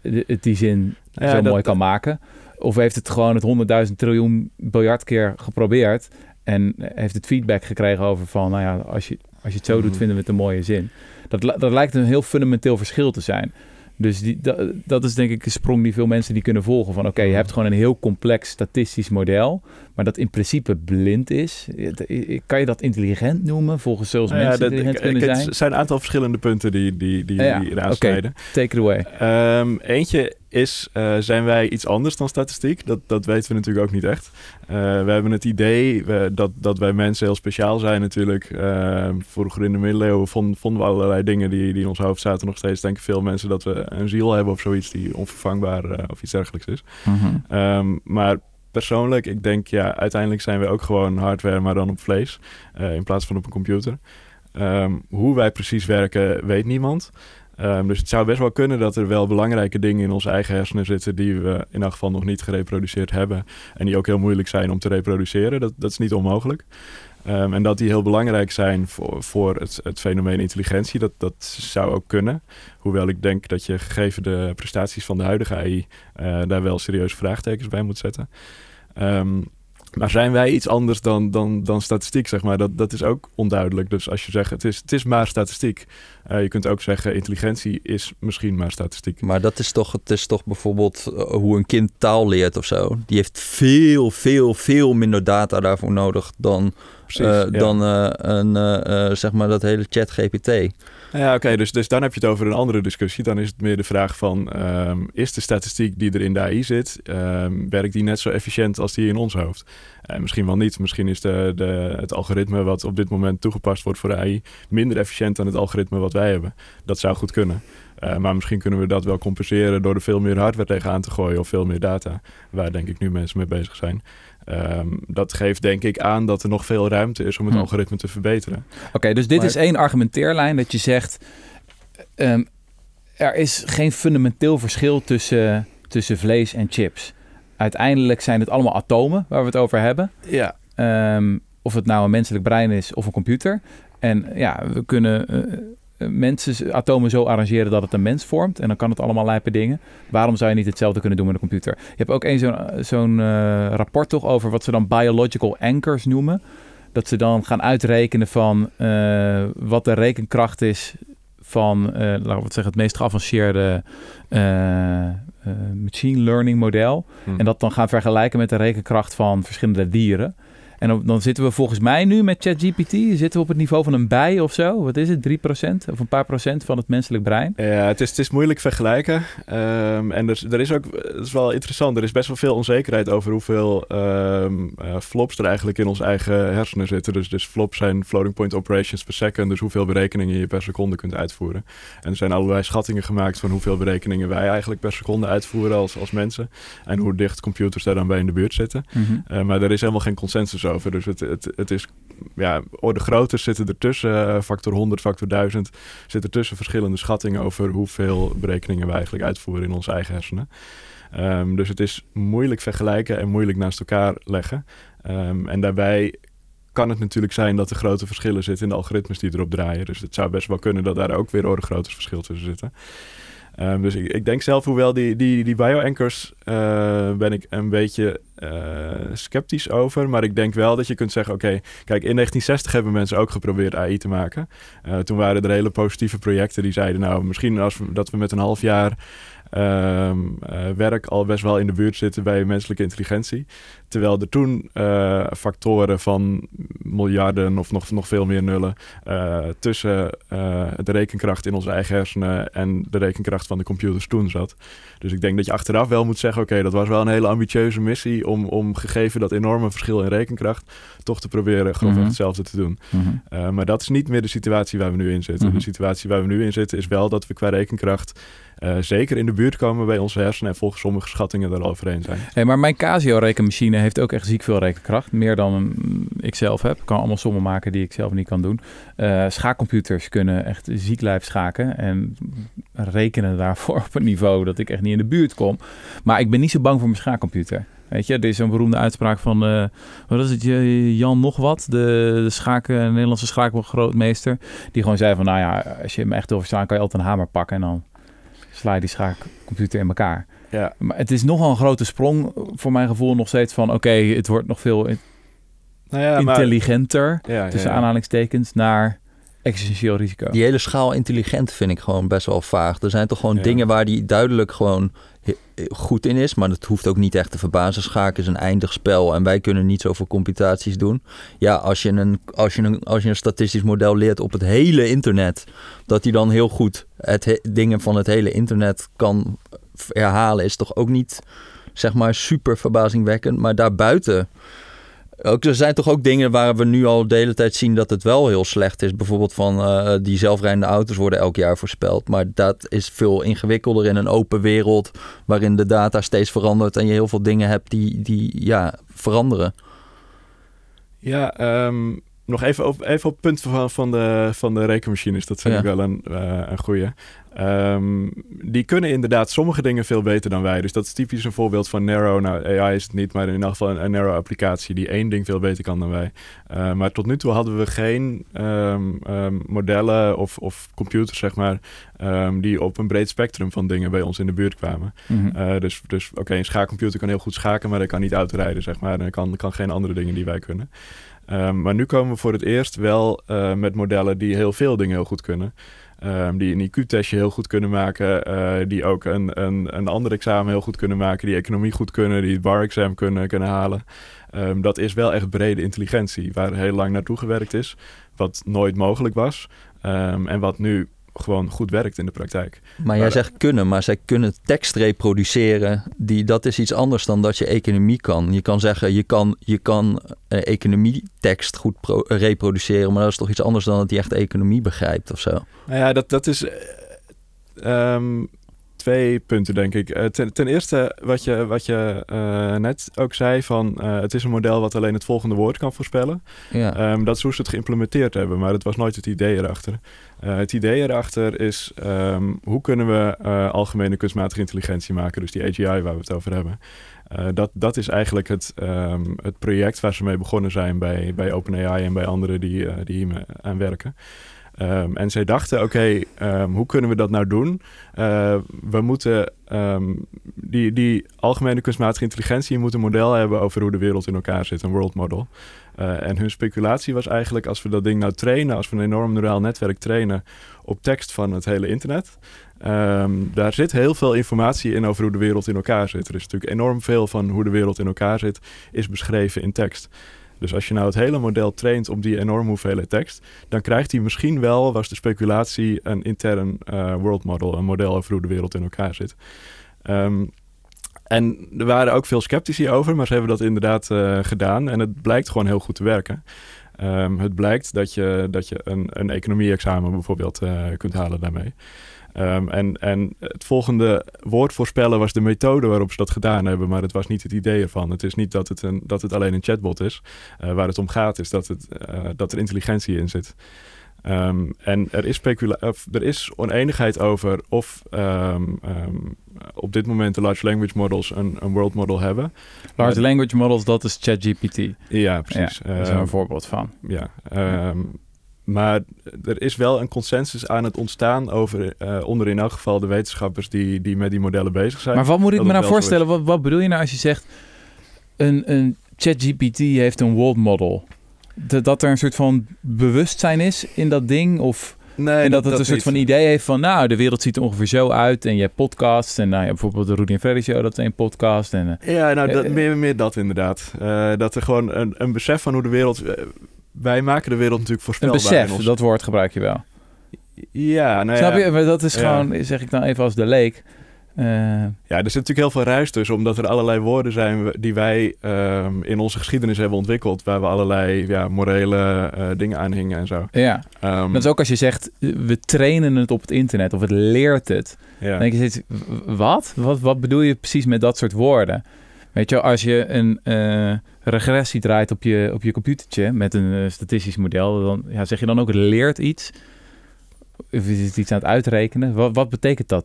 het die zin Ja, zo dat- mooi kan maken? Of heeft het gewoon het honderdduizend triljoen biljard keer geprobeerd en heeft het feedback gekregen over van, nou ja, als je, als je het zo doet, Mhm. vinden we het een mooie zin. Dat, dat lijkt een heel fundamenteel verschil te zijn. Dus die, dat, dat is denk ik een sprong die veel mensen die kunnen volgen. Van oké, je hebt gewoon een heel complex statistisch model, maar dat in principe blind is. Kan je dat intelligent noemen, volgens ja, mensen dat- intelligent kunnen zijn? Het zijn een aantal verschillende punten die, die, die, Ja, die. Take it away. Ehm, eentje is, eh, zijn wij iets anders dan statistiek? Dat, dat weten we natuurlijk ook niet echt. Eh, we hebben het idee dat, dat wij mensen heel speciaal zijn natuurlijk. Ehm, vroeger in de middeleeuwen vonden, vonden we allerlei dingen die, die in ons hoofd zaten. Nog steeds denken veel mensen dat we een ziel hebben of zoiets die onvervangbaar eh, of iets dergelijks is. Ehm, maar persoonlijk, ik denk ja, uiteindelijk zijn we ook gewoon hardware, maar dan op vlees. eh, in plaats van op een computer. Ehm, hoe wij precies werken, weet niemand. Ehm, dus het zou best wel kunnen dat er wel belangrijke dingen in onze eigen hersenen zitten die we in elk geval nog niet gereproduceerd hebben. En die ook heel moeilijk zijn om te reproduceren. Dat, dat is niet onmogelijk. Ehm, en dat die heel belangrijk zijn voor, voor het, het fenomeen intelligentie, dat, dat zou ook kunnen. Hoewel ik denk dat je gegeven de prestaties van de huidige AI eh, daar wel serieuze vraagtekens bij moet zetten. Ehm, maar zijn wij iets anders dan, dan, dan statistiek, zeg maar? Dat, dat is ook onduidelijk. Dus als je zegt, het is, het is maar statistiek. eh, je kunt ook zeggen, intelligentie is misschien maar statistiek. Maar dat is toch, het is toch bijvoorbeeld eh, hoe een kind taal leert of zo. Die heeft veel, veel, veel minder data daarvoor nodig dan, Precies, eh, ja. dan een, zeg maar dat hele chat GPT. Ja, oké, dus, dus dan heb je het over een andere discussie. Dan is het meer de vraag van, ehm, is de statistiek die er in de AI zit, ehm, werkt die net zo efficiënt als die in ons hoofd? Eh, misschien wel niet. Misschien is de, de, het algoritme wat op dit moment toegepast wordt voor AI minder efficiënt dan het algoritme wat wij hebben. Dat zou goed kunnen. Eh, maar misschien kunnen we dat wel compenseren door er veel meer hardware tegenaan te gooien of veel meer data, waar denk ik nu mensen mee bezig zijn. Ehm, dat geeft denk ik aan dat er nog veel ruimte is om het Hm. algoritme te verbeteren. Oké, dus dit Maar- is één argumenteerlijn dat je zegt... ehm, er is geen fundamenteel verschil tussen, tussen vlees en chips. Uiteindelijk zijn het allemaal atomen waar we het over hebben. Ja, Ehm, of het nou een menselijk brein is of een computer. En ja, we kunnen eh, mensen, atomen zo arrangeren dat het een mens vormt. En dan kan het allemaal lijpe dingen. Waarom zou je niet hetzelfde kunnen doen met een computer? Je hebt ook één zo'n zo'n eh, rapport toch over wat ze dan biological anchors noemen. Dat ze dan gaan uitrekenen van eh, wat de rekenkracht is van, eh, laten we het zeggen, het meest geavanceerde eh, eh, machine learning model. Hm. En dat dan gaan vergelijken met de rekenkracht van verschillende dieren. En dan, zitten we volgens mij nu met ChatGPT, zitten we op het niveau van een bij of zo. Wat is het, 3% of een paar procent van het menselijk brein? Ja, het is, het is moeilijk vergelijken. Ehm, en er, er is ook, het is wel interessant, er is best wel veel onzekerheid over hoeveel ehm, eh, flops er eigenlijk in onze eigen hersenen zitten. Dus, dus flops zijn floating point operations per second, dus hoeveel berekeningen je per seconde kunt uitvoeren. En er zijn allerlei schattingen gemaakt van hoeveel berekeningen wij eigenlijk per seconde uitvoeren als, als mensen. En hoe dicht computers daar dan bij in de buurt zitten. Eh, maar er is helemaal geen consensus Dus het, is, ja, orde grootte zitten ertussen, eh, factor 100, factor 1000, zitten tussen verschillende schattingen over hoeveel berekeningen we eigenlijk uitvoeren in onze eigen hersenen. Ehm, dus het is moeilijk vergelijken en moeilijk naast elkaar leggen. Ehm, en daarbij kan het natuurlijk zijn dat er grote verschillen zitten in de algoritmes die erop draaien. Dus het zou best wel kunnen dat daar ook weer orde grootte verschil tussen zitten. Ehm, dus ik, ik denk zelf, hoewel die, die, die bioanchors eh ben ik een beetje eh, sceptisch over. Maar ik denk wel dat je kunt zeggen, oké, kijk, in 1960 hebben mensen ook geprobeerd AI te maken. Eh, toen waren er hele positieve projecten die zeiden, nou, misschien als we, dat we met een half jaar ehm, eh, werk al best wel in de buurt zitten bij menselijke intelligentie. Terwijl er toen eh, factoren van miljarden of nog, nog veel meer nullen eh, tussen eh, de rekenkracht in onze eigen hersenen en de rekenkracht van de computers toen zat. Dus ik denk dat je achteraf wel moet zeggen, oké, dat was wel een hele ambitieuze missie om, om gegeven dat enorme verschil in rekenkracht toch te proberen grofweg Mhm. hetzelfde te doen. Mhm. Maar dat is niet meer de situatie waar we nu in zitten. Mhm. De situatie waar we nu in zitten is wel dat we qua rekenkracht zeker in de buurt komen bij onze hersenen en volgens sommige schattingen er al overheen zijn. Hey, maar mijn Casio-rekenmachine heeft ook echt ziek veel rekenkracht. Meer dan een, ik zelf heb. Kan allemaal sommen maken die ik zelf niet kan doen. Uh, schaakcomputers kunnen echt ziek lijf schaken. En rekenen daarvoor op een niveau dat ik echt niet in de buurt kom. Maar ik ben niet zo bang voor mijn schaakcomputer. Weet je, er is een beroemde uitspraak van, uh, wat is het, Jan nog wat? De, de schaken, Nederlandse schaakgrootmeester. Die gewoon zei van, nou ja, als je hem echt wil verstaan, kan je altijd een hamer pakken en dan sla je die schaakcomputer in elkaar. Ja. Maar het is nogal een grote sprong voor mijn gevoel nog steeds van, oké, okay, het wordt nog veel nou ja, intelligenter, maar, ja, tussen ja, aanhalingstekens, naar existentieel risico. Die hele schaal intelligent vind ik gewoon best wel vaag. Er zijn toch gewoon dingen waar die duidelijk gewoon goed in is, maar dat hoeft ook niet echt te verbazen. Schaken is een eindig spel en wij kunnen niet zoveel computaties doen. Ja, als je een, als je een, als je een statistisch model leert op het hele internet, dat hij dan heel goed het dingen van het hele internet kan herhalen, is toch ook niet, zeg maar, super verbazingwekkend. Maar daarbuiten. Ook, er zijn toch ook dingen waar we nu al de hele tijd zien dat het wel heel slecht is. Bijvoorbeeld van uh, die zelfrijdende auto's worden elk jaar voorspeld. Maar dat is veel ingewikkelder in een open wereld. Waarin de data steeds verandert en je heel veel dingen hebt die, die ja, veranderen. Ja, um, nog even op, even op het punt van, van, de, van de rekenmachines. Dat vind ja. ik wel een, uh, een goede. Um, die kunnen inderdaad sommige dingen veel beter dan wij. Dus dat is typisch een voorbeeld van narrow. Nou, AI is het niet, maar in elk geval een, een narrow applicatie die één ding veel beter kan dan wij. Uh, maar tot nu toe hadden we geen um, um, modellen of, of computers, zeg maar, die op een breed spectrum van dingen bij ons in de buurt kwamen. Mm -hmm. uh, dus dus oké, okay, een schaakcomputer kan heel goed schaken, maar dat kan niet autorijden, zeg maar. En kan, kan geen andere dingen die wij kunnen. Um, maar nu komen we voor het eerst wel uh, met modellen die heel veel dingen heel goed kunnen. Um, die een IQ-testje heel goed kunnen maken. Uh, die ook een, een, een ander examen heel goed kunnen maken. Die economie goed kunnen. Die het bar-exam kunnen, kunnen halen. Um, dat is wel echt brede intelligentie. Waar heel lang naartoe gewerkt is. Wat nooit mogelijk was. en wat nu gewoon goed werkt in de praktijk. Maar jij zegt kunnen, maar zij kunnen tekst reproduceren. Die, dat is iets anders dan dat je economie kan. Je kan zeggen, je kan, je kan uh, economietekst goed pro, uh, reproduceren, maar dat is toch iets anders dan dat die echt economie begrijpt of zo. Nou ja, dat, dat is uh, um, twee punten, denk ik. Uh, ten, ten, eerste, wat je, wat je uh, net ook zei, van uh, het is een model wat alleen het volgende woord kan voorspellen. Ja. Um, dat is hoe ze het geïmplementeerd hebben, maar het was nooit het idee erachter. Uh, het idee erachter is, um, hoe kunnen we algemene kunstmatige intelligentie maken, dus die AGI waar we het over hebben. dat, dat is eigenlijk het, het project waar ze mee begonnen zijn bij, bij OpenAI en bij anderen die, die hier aan werken. Um, en zij dachten, oké, um, hoe kunnen we dat nou doen? Uh, we moeten um, die, die algemene kunstmatige intelligentie moet een model hebben over hoe de wereld in elkaar zit, een world model. Uh, en hun speculatie was eigenlijk, als we dat ding nou trainen, als we een enorm neuraal netwerk trainen op tekst van het hele internet, daar zit heel veel informatie in over hoe de wereld in elkaar zit. Er is natuurlijk enorm veel van hoe de wereld in elkaar zit, is beschreven in tekst. Dus als je nou het hele model traint op die enorme hoeveelheid tekst, dan krijgt hij misschien wel, was de speculatie, een intern uh, world model, een model over hoe de wereld in elkaar zit. Um, en er waren ook veel sceptici over, maar ze hebben dat inderdaad uh, gedaan en het blijkt gewoon heel goed te werken. Um, het blijkt dat je, dat je een, een economie-examen bijvoorbeeld uh, kunt halen daarmee. Um, en, en het volgende woord voorspellen was de methode waarop ze dat gedaan hebben, maar het was niet het idee ervan. Het is niet dat het, een, dat het alleen een chatbot is. Uh, waar het om gaat is dat, het, uh, dat er intelligentie in zit. Um, en er is, of, er is oneenigheid over of um, op dit moment de large language models een, een world model hebben. Large language models, dat is ChatGPT. Ja, precies. Ja, daar is er een voorbeeld van. Ja, maar er is wel een consensus aan het ontstaan over, eh, onder in elk geval de wetenschappers die, die met die modellen bezig zijn. Maar wat moet ik me nou voorstellen? Wat, wat bedoel je nou als je zegt... een, een ChatGPT heeft een world model? Dat, dat er een soort van bewustzijn is in dat ding? Of Nee, en dat, het een soort niet. van idee heeft van... nou, de wereld ziet er ongeveer zo uit. En je hebt podcasts. En nou, ja, bijvoorbeeld de Rudy en Freddy Show, dat is een podcast. En, eh, Ja, nou, dat, Eh, meer, meer dat inderdaad. Dat er gewoon een, een besef van hoe de wereld... wij maken de wereld natuurlijk een voorspelbaar. in besef, ons- dat woord gebruik je wel. Ja, nou Snap ja. je? Maar dat is Ja. gewoon, zeg ik dan even als de leek... eh, Ja, er zit natuurlijk heel veel ruis tussen, omdat er allerlei woorden zijn die wij ehm, in onze geschiedenis hebben ontwikkeld, waar we allerlei ja, morele eh, dingen aan hingen en zo. ja, Ehm, dat is ook als je zegt, we trainen het op het internet of het leert het. ja. Dan denk je steeds, wat? wat? Wat bedoel je precies met dat soort woorden? Weet je, als je een eh, regressie draait op je, op je computertje met een eh, statistisch model, dan ja, zeg je dan ook het leert iets? Of is het iets aan het uitrekenen? Wat, wat betekent dat?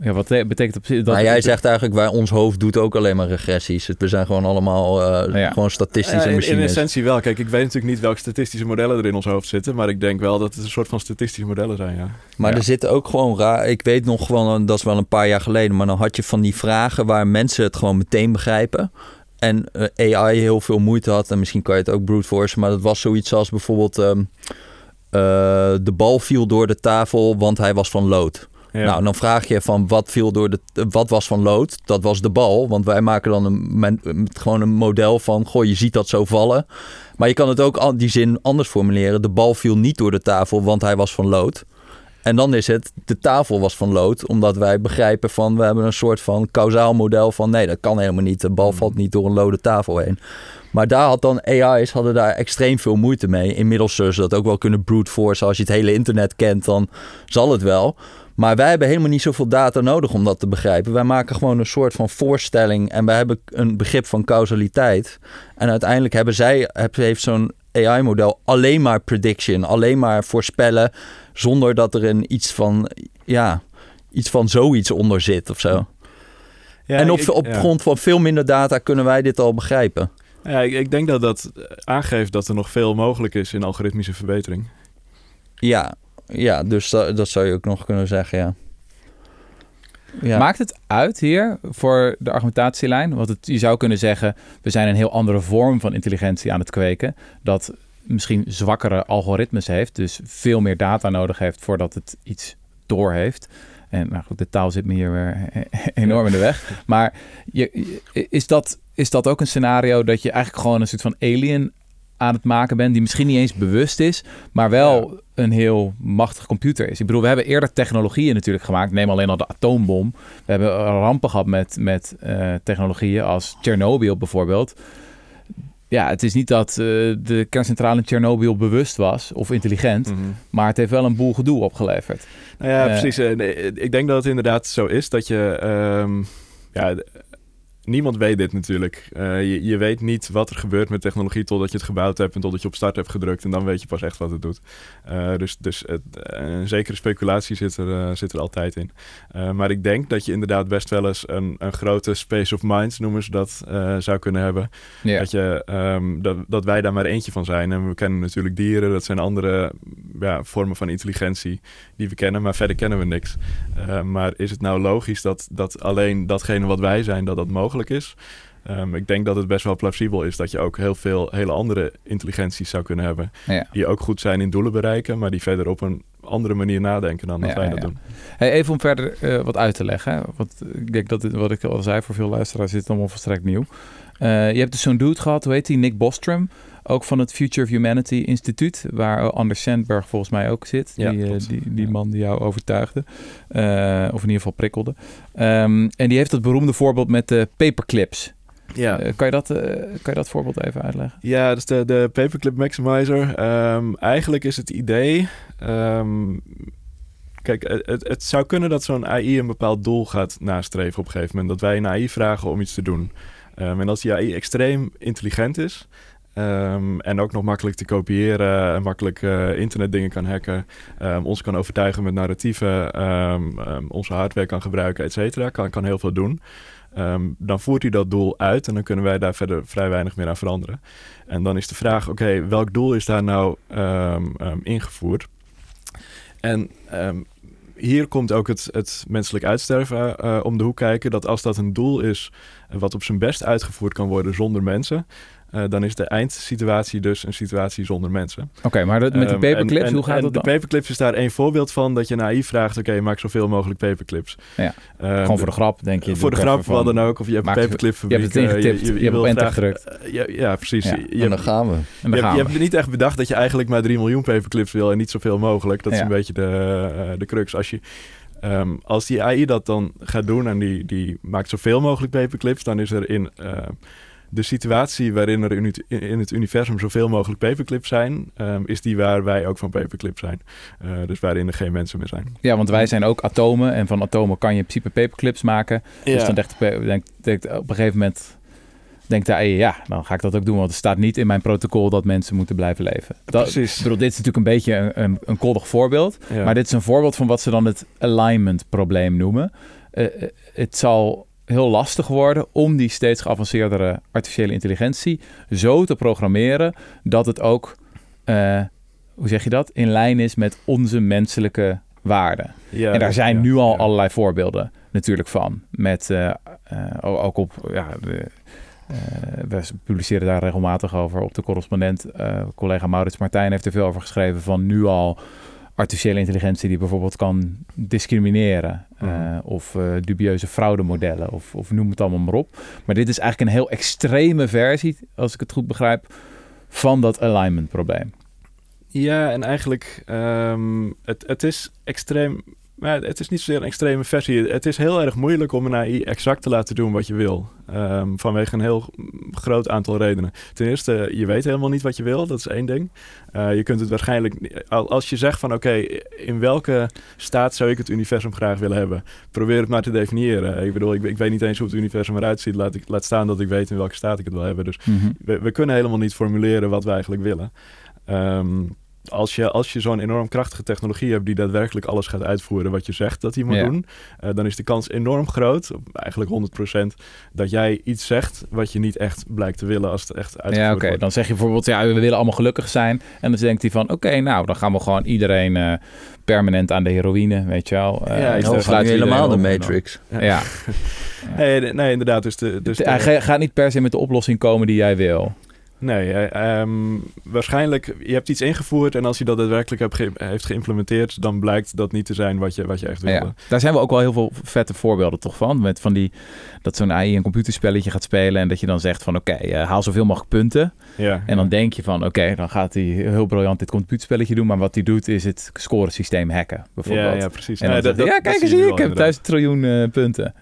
Ja, wat te- betekent dat? maar jij zegt eigenlijk, wij, ons hoofd doet ook alleen maar regressies. We zijn gewoon allemaal eh, Ja. gewoon statistische Ja, in, in machines. essentie wel. Kijk, ik weet natuurlijk niet welke statistische modellen er in ons hoofd zitten, maar ik denk wel dat het een soort van statistische modellen zijn, ja. Maar Ja. er zitten ook gewoon raar. Ik weet nog gewoon, dat is wel een paar jaar geleden, maar dan had je van die vragen waar mensen het gewoon meteen begrijpen. En eh, AI heel veel moeite had. En misschien kan je het ook brute force. Maar dat was zoiets als bijvoorbeeld. ehm, eh, de bal viel door de tafel, want hij was van lood. Ja. Nou, dan vraag je van wat viel door de. Wat was van lood? Dat was de bal. Want wij maken dan een, men- gewoon een model van. Goh, je ziet dat zo vallen. Maar je kan het ook die zin anders formuleren. De bal viel niet door de tafel, want hij was van lood. En dan is het, de tafel was van lood, omdat wij begrijpen van, we hebben een soort van kausaal model van, nee, dat kan helemaal niet. De bal valt niet door een lode tafel heen. Maar daar had dan AI's hadden daar extreem veel moeite mee. Inmiddels zullen ze dat ook wel kunnen brute force. Als je het hele internet kent, dan zal het wel. Maar wij hebben helemaal niet zoveel data nodig om dat te begrijpen. Wij maken gewoon een soort van voorstelling en wij hebben een begrip van causaliteit. En uiteindelijk hebben zij, heeft zo'n AI-model alleen maar prediction, alleen maar voorspellen, zonder dat er een iets van, ja, iets van zoiets onder zit of zo. Ja, en op, ik- op ja. grond van veel minder data kunnen wij dit al begrijpen. Ja, ik, ik denk dat dat aangeeft dat er nog veel mogelijk is in algoritmische verbetering. Ja, ja dus dat, dat zou je ook nog kunnen zeggen, ja. ja. Maakt het uit hier voor de argumentatielijn? Want het, je zou kunnen zeggen, we zijn een heel andere vorm van intelligentie aan het kweken. Dat misschien zwakkere algoritmes heeft, dus veel meer data nodig heeft voordat het iets doorheeft. En nou goed, de taal zit me hier weer enorm in de weg. Maar je, is, dat, is dat ook een scenario dat je eigenlijk gewoon een soort van alien aan het maken bent, die misschien niet eens bewust is, maar wel een heel machtig computer is. Ik bedoel, we hebben eerder technologieën natuurlijk gemaakt. Neem alleen al de atoombom. We hebben rampen gehad met, met eh, technologieën als Chernobyl bijvoorbeeld. Ja, het is niet dat eh, de kerncentrale in Chernobyl bewust was of intelligent, maar het heeft wel een boel gedoe opgeleverd. Nou ja, Eh, precies. Eh, nee, ik denk dat het inderdaad zo is dat je... ehm, ja, niemand weet dit natuurlijk. Eh, je, je weet niet wat er gebeurt met technologie totdat je het gebouwd hebt en totdat je op start hebt gedrukt. En dan weet je pas echt wat het doet. Eh, dus dus het, eh, een zekere speculatie zit er, zit er altijd in. Maar ik denk dat je inderdaad best wel eens een, een grote space of minds, noemen ze dat, zou kunnen hebben. Dat, je, ehm, dat, dat wij daar maar eentje van zijn. En we kennen natuurlijk dieren, dat zijn andere ja, vormen van intelligentie die we kennen, maar verder kennen we niks. Maar is het nou logisch dat, dat alleen datgene wat wij zijn, dat dat mogelijk is? Ehm, ik denk dat het best wel plausibel is dat je ook heel veel hele andere intelligenties zou kunnen hebben. Ja. Die ook goed zijn in doelen bereiken, maar die verder op een andere manier nadenken dan dat Ja, wij dat ja. doen. Hey, even om verder eh, wat uit te leggen. hè. Want ik denk dat dit, wat ik al zei voor veel luisteraars is het allemaal volstrekt nieuw. Eh, je hebt dus zo'n dude gehad, hoe heet die? Nick Bostrom. Ook van het Future of Humanity Instituut, waar Anders Sandberg volgens mij ook zit. Ja, die, eh, die, die Ja. man die jou overtuigde. Eh, of in ieder geval prikkelde. Ehm, en die heeft dat beroemde voorbeeld met de paperclips. Ja. Eh, kan, je dat, kan je dat voorbeeld even uitleggen? Ja, dus de, de Paperclip Maximizer. Ehm, eigenlijk is het idee. ehm, kijk, het, het- zou kunnen dat zo'n AI een bepaald doel gaat nastreven op een gegeven moment. Dat wij een AI vragen om iets te doen. En als die AI extreem intelligent is. Ehm, en ook nog makkelijk te kopiëren en makkelijk uh, internetdingen kan hacken. Um, ons kan overtuigen met narratieven. Um, onze hardware kan gebruiken, et cetera. Kan, kan heel veel doen. dan voert hij dat doel uit en dan kunnen wij daar verder vrij weinig meer aan veranderen. En dan is de vraag, oké, welk doel is daar nou ingevoerd? En hier komt ook het, het menselijk uitsterven uh, om de hoek kijken. Dat als dat een doel is wat op zijn best uitgevoerd kan worden zonder mensen, uh, dan is de eindsituatie dus een situatie zonder mensen. Oké, maar met de ehm, paperclips, hoe gaat dat dan? De paperclips is daar één voorbeeld van, dat je naïef vraagt, oké, maak zoveel mogelijk paperclips. Ja, um, gewoon voor de grap, denk je. Voor de grap, wat dan ook, of je hebt een paperclip Je hebt het ingetipt, je, je, je, je hebt op enter gedrukt. Uh, ja, ja, precies. Ja. Je, en dan gaan we. En dan je, gaan hebt niet echt bedacht dat je eigenlijk maar 3 miljoen paperclips wil en niet zoveel mogelijk. Dat is een beetje de, uh, de crux. Als je Um, als die AI dat dan gaat doen en die, die maakt zoveel mogelijk paperclips, dan is er in de situatie waarin er in, in, het universum zoveel mogelijk paperclips zijn, um, is die waar wij ook van paperclips zijn. Uh, dus waarin er geen mensen meer zijn. Ja, want wij zijn ook atomen en van atomen kan je in principe paperclips maken. Ja. Dus dan denkt, denkt, denkt op een gegeven moment denkt hij, ja, dan ga ik dat ook doen. Want het staat niet in mijn protocol dat mensen moeten blijven leven. Dat, Precies. Ik bedoel, dit is natuurlijk een beetje een, een, een koddig voorbeeld. Ja. Maar dit is een voorbeeld van wat ze dan het alignment probleem noemen. Uh, het zal heel lastig worden om die steeds geavanceerdere artificiële intelligentie zo te programmeren dat het ook, uh, hoe zeg je dat, in lijn is met onze menselijke waarden. Ja, en daar zijn ja, nu al allerlei voorbeelden natuurlijk van. Met uh, ook op ja, de, we publiceren daar regelmatig over op de correspondent. Collega Maurits Martijn heeft er veel over geschreven van nu al artificiële intelligentie die bijvoorbeeld kan discrimineren. Uh, mm. Of dubieuze fraudemodellen of, of noem het allemaal maar op. Maar dit is eigenlijk een heel extreme versie, als ik het goed begrijp, van dat alignment probleem. Ja, en eigenlijk, um, het, het is extreem maar het is niet zozeer een extreme versie. Het is heel erg moeilijk om een AI exact te laten doen wat je wil. Um, vanwege een heel groot aantal redenen. Ten eerste, je weet helemaal niet wat je wil. Dat is één ding. Uh, je kunt het waarschijnlijk... Als je zegt van oké, okay, in welke staat zou ik het universum graag willen hebben? Probeer het maar te definiëren. Ik bedoel, ik, ik weet niet eens hoe het universum eruit ziet. Laat, ik, laat staan dat ik weet in welke staat ik het wil hebben. Dus mm -hmm. we, we, kunnen helemaal niet formuleren wat we eigenlijk willen. Um, als je, als je zo'n enorm krachtige technologie hebt die daadwerkelijk alles gaat uitvoeren wat je zegt dat hij moet ja. doen, uh, dan is de kans enorm groot, eigenlijk 100%, dat jij iets zegt wat je niet echt blijkt te willen als het echt uitgevoerd ja, oké. Dan zeg je bijvoorbeeld, ja, we willen allemaal gelukkig zijn. En dan denkt hij van, oké, okay, nou, dan gaan we gewoon iedereen uh, permanent aan de heroïne, weet je wel. Uh, ja, dan sluit helemaal de Matrix. Ja. ja. nee, nee, inderdaad. Dus de, dus de, hij gaat niet per se met de oplossing komen die jij wil. Nee, um, waarschijnlijk, je hebt iets ingevoerd en als je dat daadwerkelijk hebt ge heeft geïmplementeerd, dan blijkt dat niet te zijn wat je, wat je echt wilde. Ja, daar zijn we ook wel heel veel vette voorbeelden toch van. Met van die, dat zo'n AI een computerspelletje gaat spelen en dat je dan zegt van oké, okay, uh, haal zoveel mogelijk punten. Ja, en dan denk je van oké, okay, dan gaat hij heel briljant dit computerspelletje doen, maar wat hij doet is het scoresysteem hacken bijvoorbeeld. Ja, ja precies. En dan nee, dat, ja, kijk eens hier, ik heb duizend triljoen uh, punten.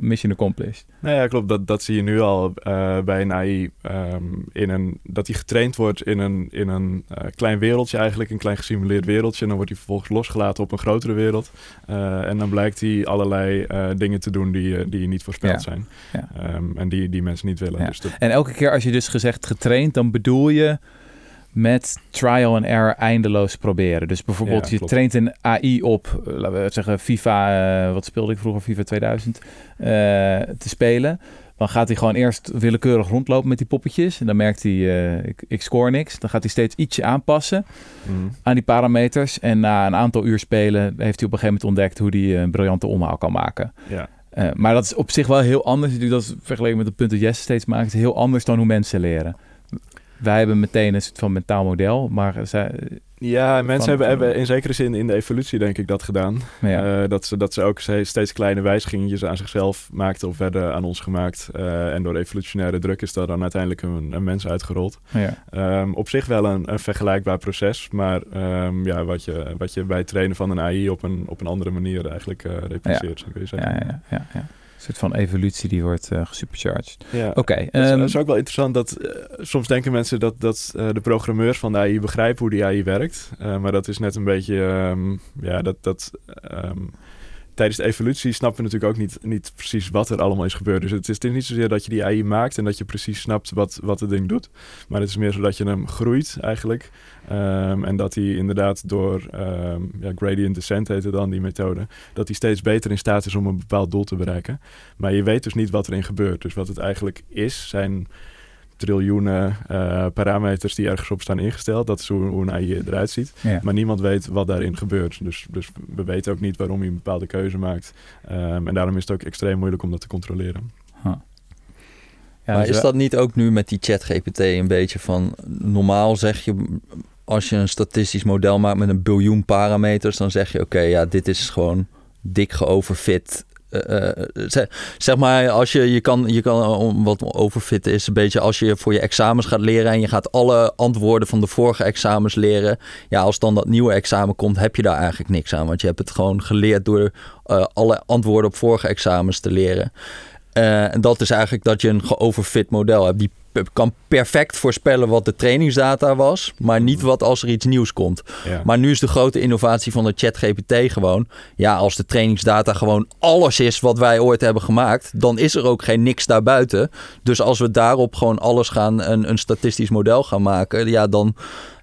Mission accomplished. Nou ja, klopt. Dat, dat zie je nu al uh, bij een AI um, in een, dat hij getraind wordt in een, in een uh, klein wereldje eigenlijk, een klein gesimuleerd wereldje. En dan wordt hij vervolgens losgelaten op een grotere wereld. En dan blijkt hij allerlei dingen te doen die, die niet voorspeld zijn. Um, en die, die mensen niet willen. Dus dat... En elke keer als je dus gezegd getraind, dan bedoel je met trial and error eindeloos proberen. Dus bijvoorbeeld ja, je traint een AI op, laten we zeggen FIFA, uh, wat speelde ik vroeger, FIFA 2000, uh, te spelen. Dan gaat hij gewoon eerst willekeurig rondlopen met die poppetjes. En dan merkt hij, uh, ik, ik score niks. Dan gaat hij steeds ietsje aanpassen mm. aan die parameters. En na een aantal uur spelen heeft hij op een gegeven moment ontdekt hoe hij een briljante omhaal kan maken. Ja. Maar dat is op zich wel heel anders. Dat is vergeleken met het punt dat Jesse steeds maakt. Heel anders dan hoe mensen leren. Wij hebben meteen een soort van mentaal model, maar zij, ja, mensen hebben, hebben in zekere zin in de evolutie denk ik dat gedaan. Ja. Uh, dat, ze, dat ze ook steeds kleine wijzigingen aan zichzelf maakten of werden aan ons gemaakt. Uh, en door evolutionaire druk is daar dan uiteindelijk een, een mens uitgerold. Ja. Um, op zich wel een, een vergelijkbaar proces, maar um, ja, wat, je, wat je bij het trainen van een AI op een, op een andere manier eigenlijk uh, repliceert, ja. zou kun je zeggen. Ja, ja, ja. Een soort van evolutie die wordt uh, gesupercharged. Ja. Oké. Okay, um, dat is ook wel interessant dat uh, soms denken mensen dat, dat uh, de programmeurs van de AI begrijpen hoe die AI werkt. maar dat is net een beetje, um, ja, dat, dat tijdens de evolutie snappen we natuurlijk ook niet, niet precies wat er allemaal is gebeurd. Dus het is, niet zozeer dat je die AI maakt en dat je precies snapt wat, wat het ding doet. Maar het is meer zo dat je hem groeit eigenlijk. Ehm, en dat hij inderdaad door ehm, ja, gradient descent heette dan die methode, dat hij steeds beter in staat is om een bepaald doel te bereiken. Maar je weet dus niet wat erin gebeurt. Dus wat het eigenlijk is, zijn triljoenen uh, parameters die ergens op staan ingesteld. Dat is hoe, hoe een AI eruit ziet. Ja. Maar niemand weet wat daarin gebeurt. Dus, dus we weten ook niet waarom hij een bepaalde keuze maakt. Ehm, en daarom is het ook extreem moeilijk om dat te controleren. Ja, maar dus is dat niet ook nu met die chat GPT een beetje van... Normaal zeg je, als je een statistisch model maakt met een biljoen parameters... dan zeg je, oké, ja, dit is gewoon dik geoverfit. Eh, eh, zeg, maar, als je, je kan, je kan om wat overfit is een beetje als je voor je examens gaat leren en je gaat alle antwoorden van de vorige examens leren. Ja, als dan dat nieuwe examen komt, heb je daar eigenlijk niks aan. Want je hebt het gewoon geleerd door eh, alle antwoorden op vorige examens te leren. Eh, en dat is eigenlijk dat je een geoverfit model hebt. Die kan perfect voorspellen wat de trainingsdata was, maar niet wat als er iets nieuws komt. Ja. Maar nu is de grote innovatie van de ChatGPT gewoon... ja, als de trainingsdata gewoon alles is wat wij ooit hebben gemaakt... dan is er ook geen niks daarbuiten. Dus als we daarop gewoon alles gaan... een, een statistisch model gaan maken... ja, dan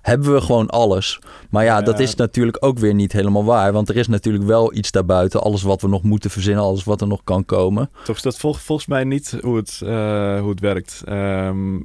hebben we gewoon alles. Maar ja, Ja. dat is natuurlijk ook weer niet helemaal waar. Want er is natuurlijk wel iets daarbuiten. Alles wat we nog moeten verzinnen, alles wat er nog kan komen. Toch is dat vol- volgens mij niet hoe het, eh, hoe het werkt. Ehm, eh,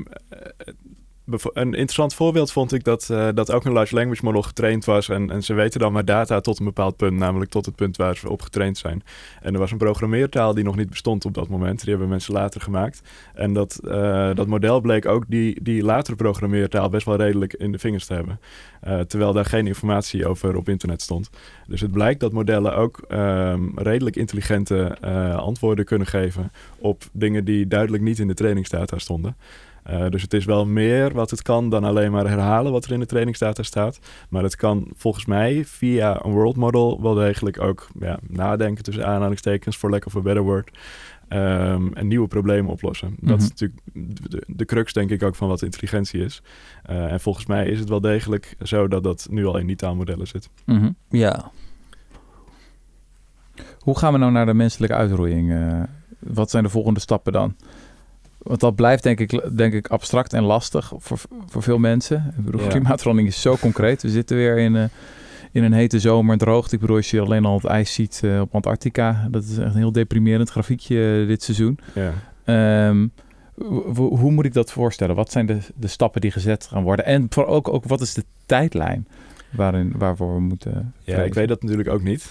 een interessant voorbeeld vond ik dat, eh, dat ook een large language model getraind was. En, ze weten dan maar data tot een bepaald punt, namelijk tot het punt waar ze op getraind zijn. En er was een programmeertaal die nog niet bestond op dat moment. Die hebben mensen later gemaakt. En dat, eh, dat model bleek ook die, die latere programmeertaal best wel redelijk in de vingers te hebben. Eh, terwijl daar geen informatie over op internet stond. Dus het blijkt dat modellen ook ehm, redelijk intelligente antwoorden kunnen geven op dingen die duidelijk niet in de trainingsdata stonden. Eh, dus het is wel meer wat het kan dan alleen maar herhalen wat er in de trainingsdata staat. Maar het kan volgens mij via een world model wel degelijk ook ja, nadenken tussen aanhalingstekens, for lack of a better word. ehm, en nieuwe problemen oplossen. Dat is Mhm. natuurlijk de, de, de crux, denk ik, ook van wat intelligentie is. Eh, en volgens mij is het wel degelijk zo dat dat nu al in die taalmodellen zit. Mhm. Ja, Hoe gaan we nou naar de menselijke uitroeiing? eh? wat zijn de volgende stappen dan? Want dat blijft denk ik, denk ik abstract en lastig voor, voor veel mensen. Ik bedoel, Ja. klimaatverandering is zo concreet. We zitten weer in, eh, in een hete zomer, droogte. Ik bedoel, als je alleen al het ijs ziet eh, op Antarctica. Dat is echt een heel deprimerend grafiekje eh, dit seizoen. Ja. Ehm, hoe- moet ik dat voorstellen? Wat zijn de, de stappen die gezet gaan worden? En voor ook, ook wat is de tijdlijn waarin, waarvoor we moeten Ja, ik weet dat natuurlijk ook niet.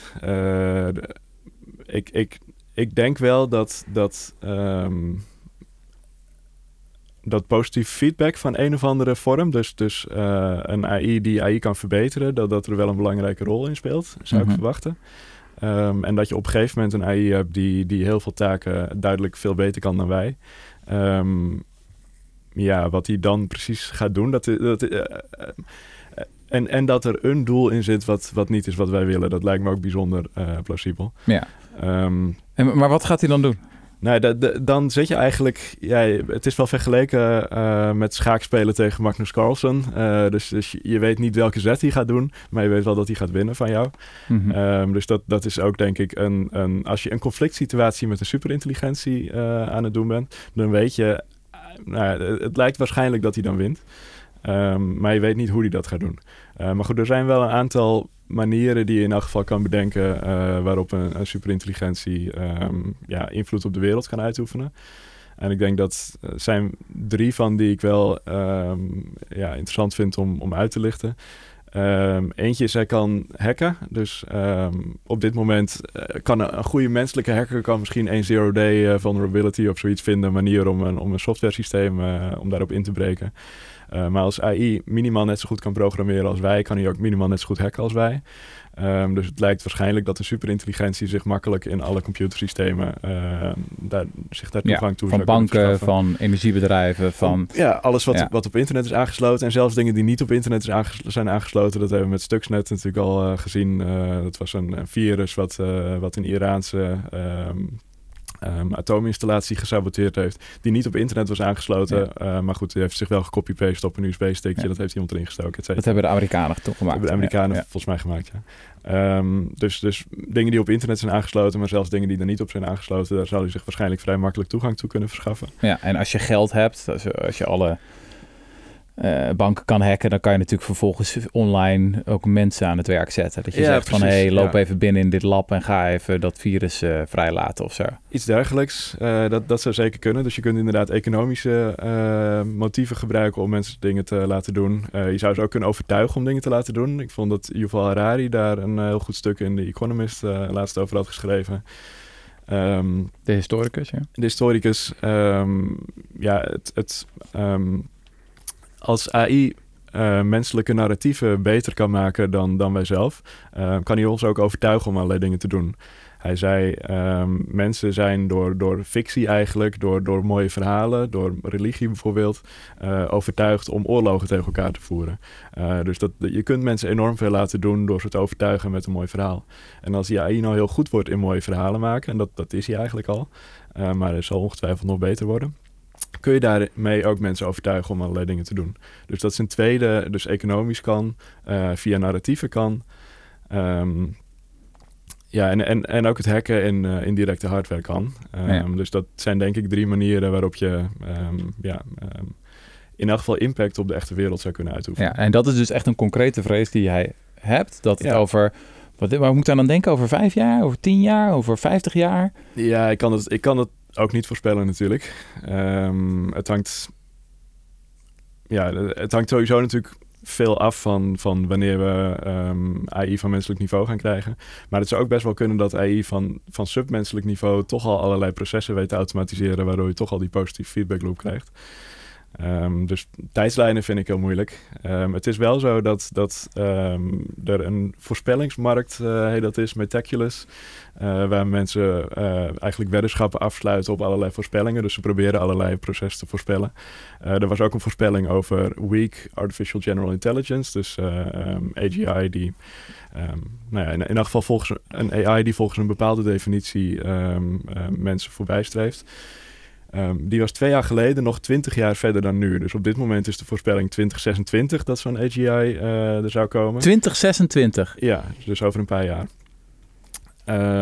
Ik, ik, ik denk wel dat, dat, ehm, dat positief feedback van een of andere vorm, dus, dus eh, een AI die AI kan verbeteren, dat dat er wel een belangrijke rol in speelt, zou Mhm. ik verwachten. Ehm, en dat je op een gegeven moment een AI hebt die, die heel veel taken duidelijk veel beter kan dan wij. Ehm, ja, wat hij dan precies gaat doen, dat, dat, eh, eh, en, en dat er een doel in zit wat, wat niet is wat wij willen. Dat lijkt me ook bijzonder plausibel. Ja. Ehm, En, maar wat gaat hij dan doen? Nou, da- da- dan zit je eigenlijk... Ja, het is wel vergeleken eh, met schaakspelen tegen Magnus Carlsen. Eh, dus dus je- weet niet welke zet hij gaat doen. Maar je weet wel dat hij gaat winnen van jou. Mhm. Ehm, dus dat, dat is ook denk ik een, een... Als je een conflict situatie met een superintelligentie eh, aan het doen bent... dan weet je... nou, het lijkt waarschijnlijk dat hij dan wint. Ehm, maar je weet niet hoe hij dat gaat doen. Eh, maar goed, er zijn wel een aantal manieren die je in elk geval kan bedenken... eh, waarop een, superintelligentie ehm, ja, invloed op de wereld kan uitoefenen. En ik denk dat eh, zijn drie van die ik wel ehm, ja, interessant vind om, om uit te lichten. Ehm, eentje is hij kan hacken. Dus op dit moment kan een, goede menselijke hacker kan misschien een zero-day eh, vulnerability of zoiets vinden. Manier om een, om een software systeem om daarop in te breken. Eh, maar als AI minimaal net zo goed kan programmeren als wij, kan hij ook minimaal net zo goed hacken als wij. Ehm, dus het lijkt waarschijnlijk dat de superintelligentie zich makkelijk in alle computersystemen ehm, daar, zich daar Ja, toegang toe van banken, van energiebedrijven, van... Ja, alles wat, Ja. wat op internet is aangesloten. En zelfs dingen die niet op internet is zijn aangesloten. Dat hebben we met Stuxnet natuurlijk al eh, gezien. Eh, dat was een, een virus wat, wat een Iraanse ehm, ehm, atoominstallatie gesaboteerd heeft. Die niet op internet was aangesloten. Uh, maar goed, die heeft zich wel gecopy-paste op een USB-stickje. Dat heeft iemand erin gestoken. Dat hebben de Amerikanen toch gemaakt? Dat hebben de Amerikanen volgens mij gemaakt, ja. Um, dus, dus dingen die op internet zijn aangesloten, maar zelfs dingen die er niet op zijn aangesloten, daar zal u zich waarschijnlijk vrij makkelijk toegang toe kunnen verschaffen. Ja, en als je geld hebt, als, als je alle uh, banken kan hacken, dan kan je natuurlijk vervolgens online ook mensen aan het werk zetten. Dat je zegt van, hé, hey, loop even binnen in dit lab en ga even dat virus uh, vrijlaten of zo. Iets dergelijks, uh, dat, dat zou zeker kunnen. Dus je kunt inderdaad economische motieven gebruiken om mensen dingen te laten doen. je zou ze ook kunnen overtuigen om dingen te laten doen. Ik vond dat Yuval Harari daar een heel goed stuk in The Economist laatst over had geschreven. Um, de historicus, ja. De historicus, um, ja, het... het um, als AI uh, menselijke narratieven beter kan maken dan, dan wij zelf, uh, kan hij ons ook overtuigen om allerlei dingen te doen. Hij zei, um, mensen zijn door, door fictie eigenlijk, door, door mooie verhalen, door religie bijvoorbeeld, uh, overtuigd om oorlogen tegen elkaar te voeren. dus dat, je kunt mensen enorm veel laten doen door ze te overtuigen met een mooi verhaal. En als die AI nou heel goed wordt in mooie verhalen maken, en dat, dat is hij eigenlijk al, maar het zal ongetwijfeld nog beter worden kun je daarmee ook mensen overtuigen om allerlei dingen te doen. Dus dat is een tweede, dus economisch kan, uh, via narratieven kan. Um, ja, en, en, en ook het hacken in uh, indirecte hardware kan. Um, ja. Dus dat zijn denk ik drie manieren waarop je um, ja, in elk geval impact op de echte wereld zou kunnen uitoefenen. Ja, en dat is dus echt een concrete vrees die jij hebt. Dat het ja. over wat, waar moet ik dan denken? Over vijf jaar, over tien jaar, over vijftig jaar? Ja, ik kan het, ik kan het ook niet voorspellen natuurlijk. Um, het hangt... Ja, het hangt sowieso natuurlijk veel af van, van wanneer we um, AI van menselijk niveau gaan krijgen. Maar het zou ook best wel kunnen dat AI van, van submenselijk niveau toch al allerlei processen weet te automatiseren, waardoor je toch al die positieve feedback loop krijgt. Um, dus tijdslijnen vind ik heel moeilijk. Um, het is wel zo dat, dat um, er een voorspellingsmarkt uh, heet dat is, Metaculus, uh, waar mensen uh, eigenlijk weddenschappen afsluiten op allerlei voorspellingen. Dus ze proberen allerlei processen te voorspellen. er was ook een voorspelling over weak artificial general intelligence, dus AGI die, nou ja, in, elk geval volgens een AI die volgens een bepaalde definitie mensen voorbij streeft. Um, die was twee jaar geleden nog twintig jaar verder dan nu. Dus op dit moment is de voorspelling 2026 dat zo'n AGI uh, er zou komen. 2026? Ja, dus over een paar jaar.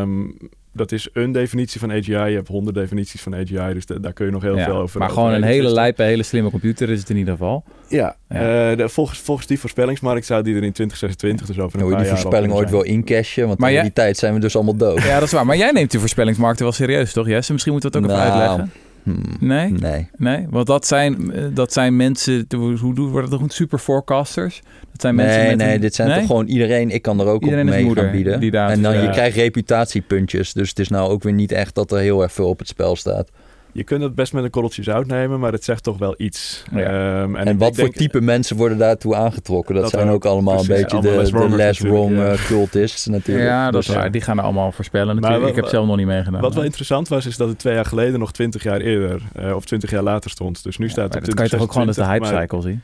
Um, dat is een definitie van AGI. Je hebt honderd definities van AGI, dus daar kun je nog heel ja, veel over. Maar gewoon een hele lijpe, hele slimme computer is het in ieder geval. Ja, ja. Uh, de, volgens, volgens die voorspellingsmarkt zou die er in 2026, dus over een paar jaar... die voorspelling ooit wel incashen, want maar in jij... die tijd zijn we dus allemaal dood. Ja, dat is waar. Maar jij neemt die voorspellingsmarkten wel serieus, toch Jesse? Misschien moeten we het ook nou, even uitleggen. Hmm. Nee? Nee. Nee, want dat zijn, dat zijn mensen, hoe worden dat goed, super forecasters? Dat zijn nee, mensen met nee, een, dit zijn nee? toch gewoon iedereen, ik kan er ook iedereen op mee moeder, gaan bieden. En dan ja. je krijgt reputatiepuntjes, dus het is nou ook weer niet echt dat er heel erg veel op het spel staat. Je kunt het best met een korreltje zout nemen, maar het zegt toch wel iets. Ja. Um, en, en wat voor type mensen worden daartoe aangetrokken? Dat, dat zijn ook allemaal precies, een beetje de, less wrong, de less wrong ja. uh, cultists natuurlijk. Ja, dat Dus, is waar. Die gaan er allemaal voorspellen natuurlijk. Ik heb zelf nog niet meegedaan. Wat wel interessant was, is dat het twee jaar geleden nog twintig jaar eerder uh, of twintig jaar later stond. Dus nu ja, staat het op op kan je toch ook gewoon als de hype maar, cycle zien?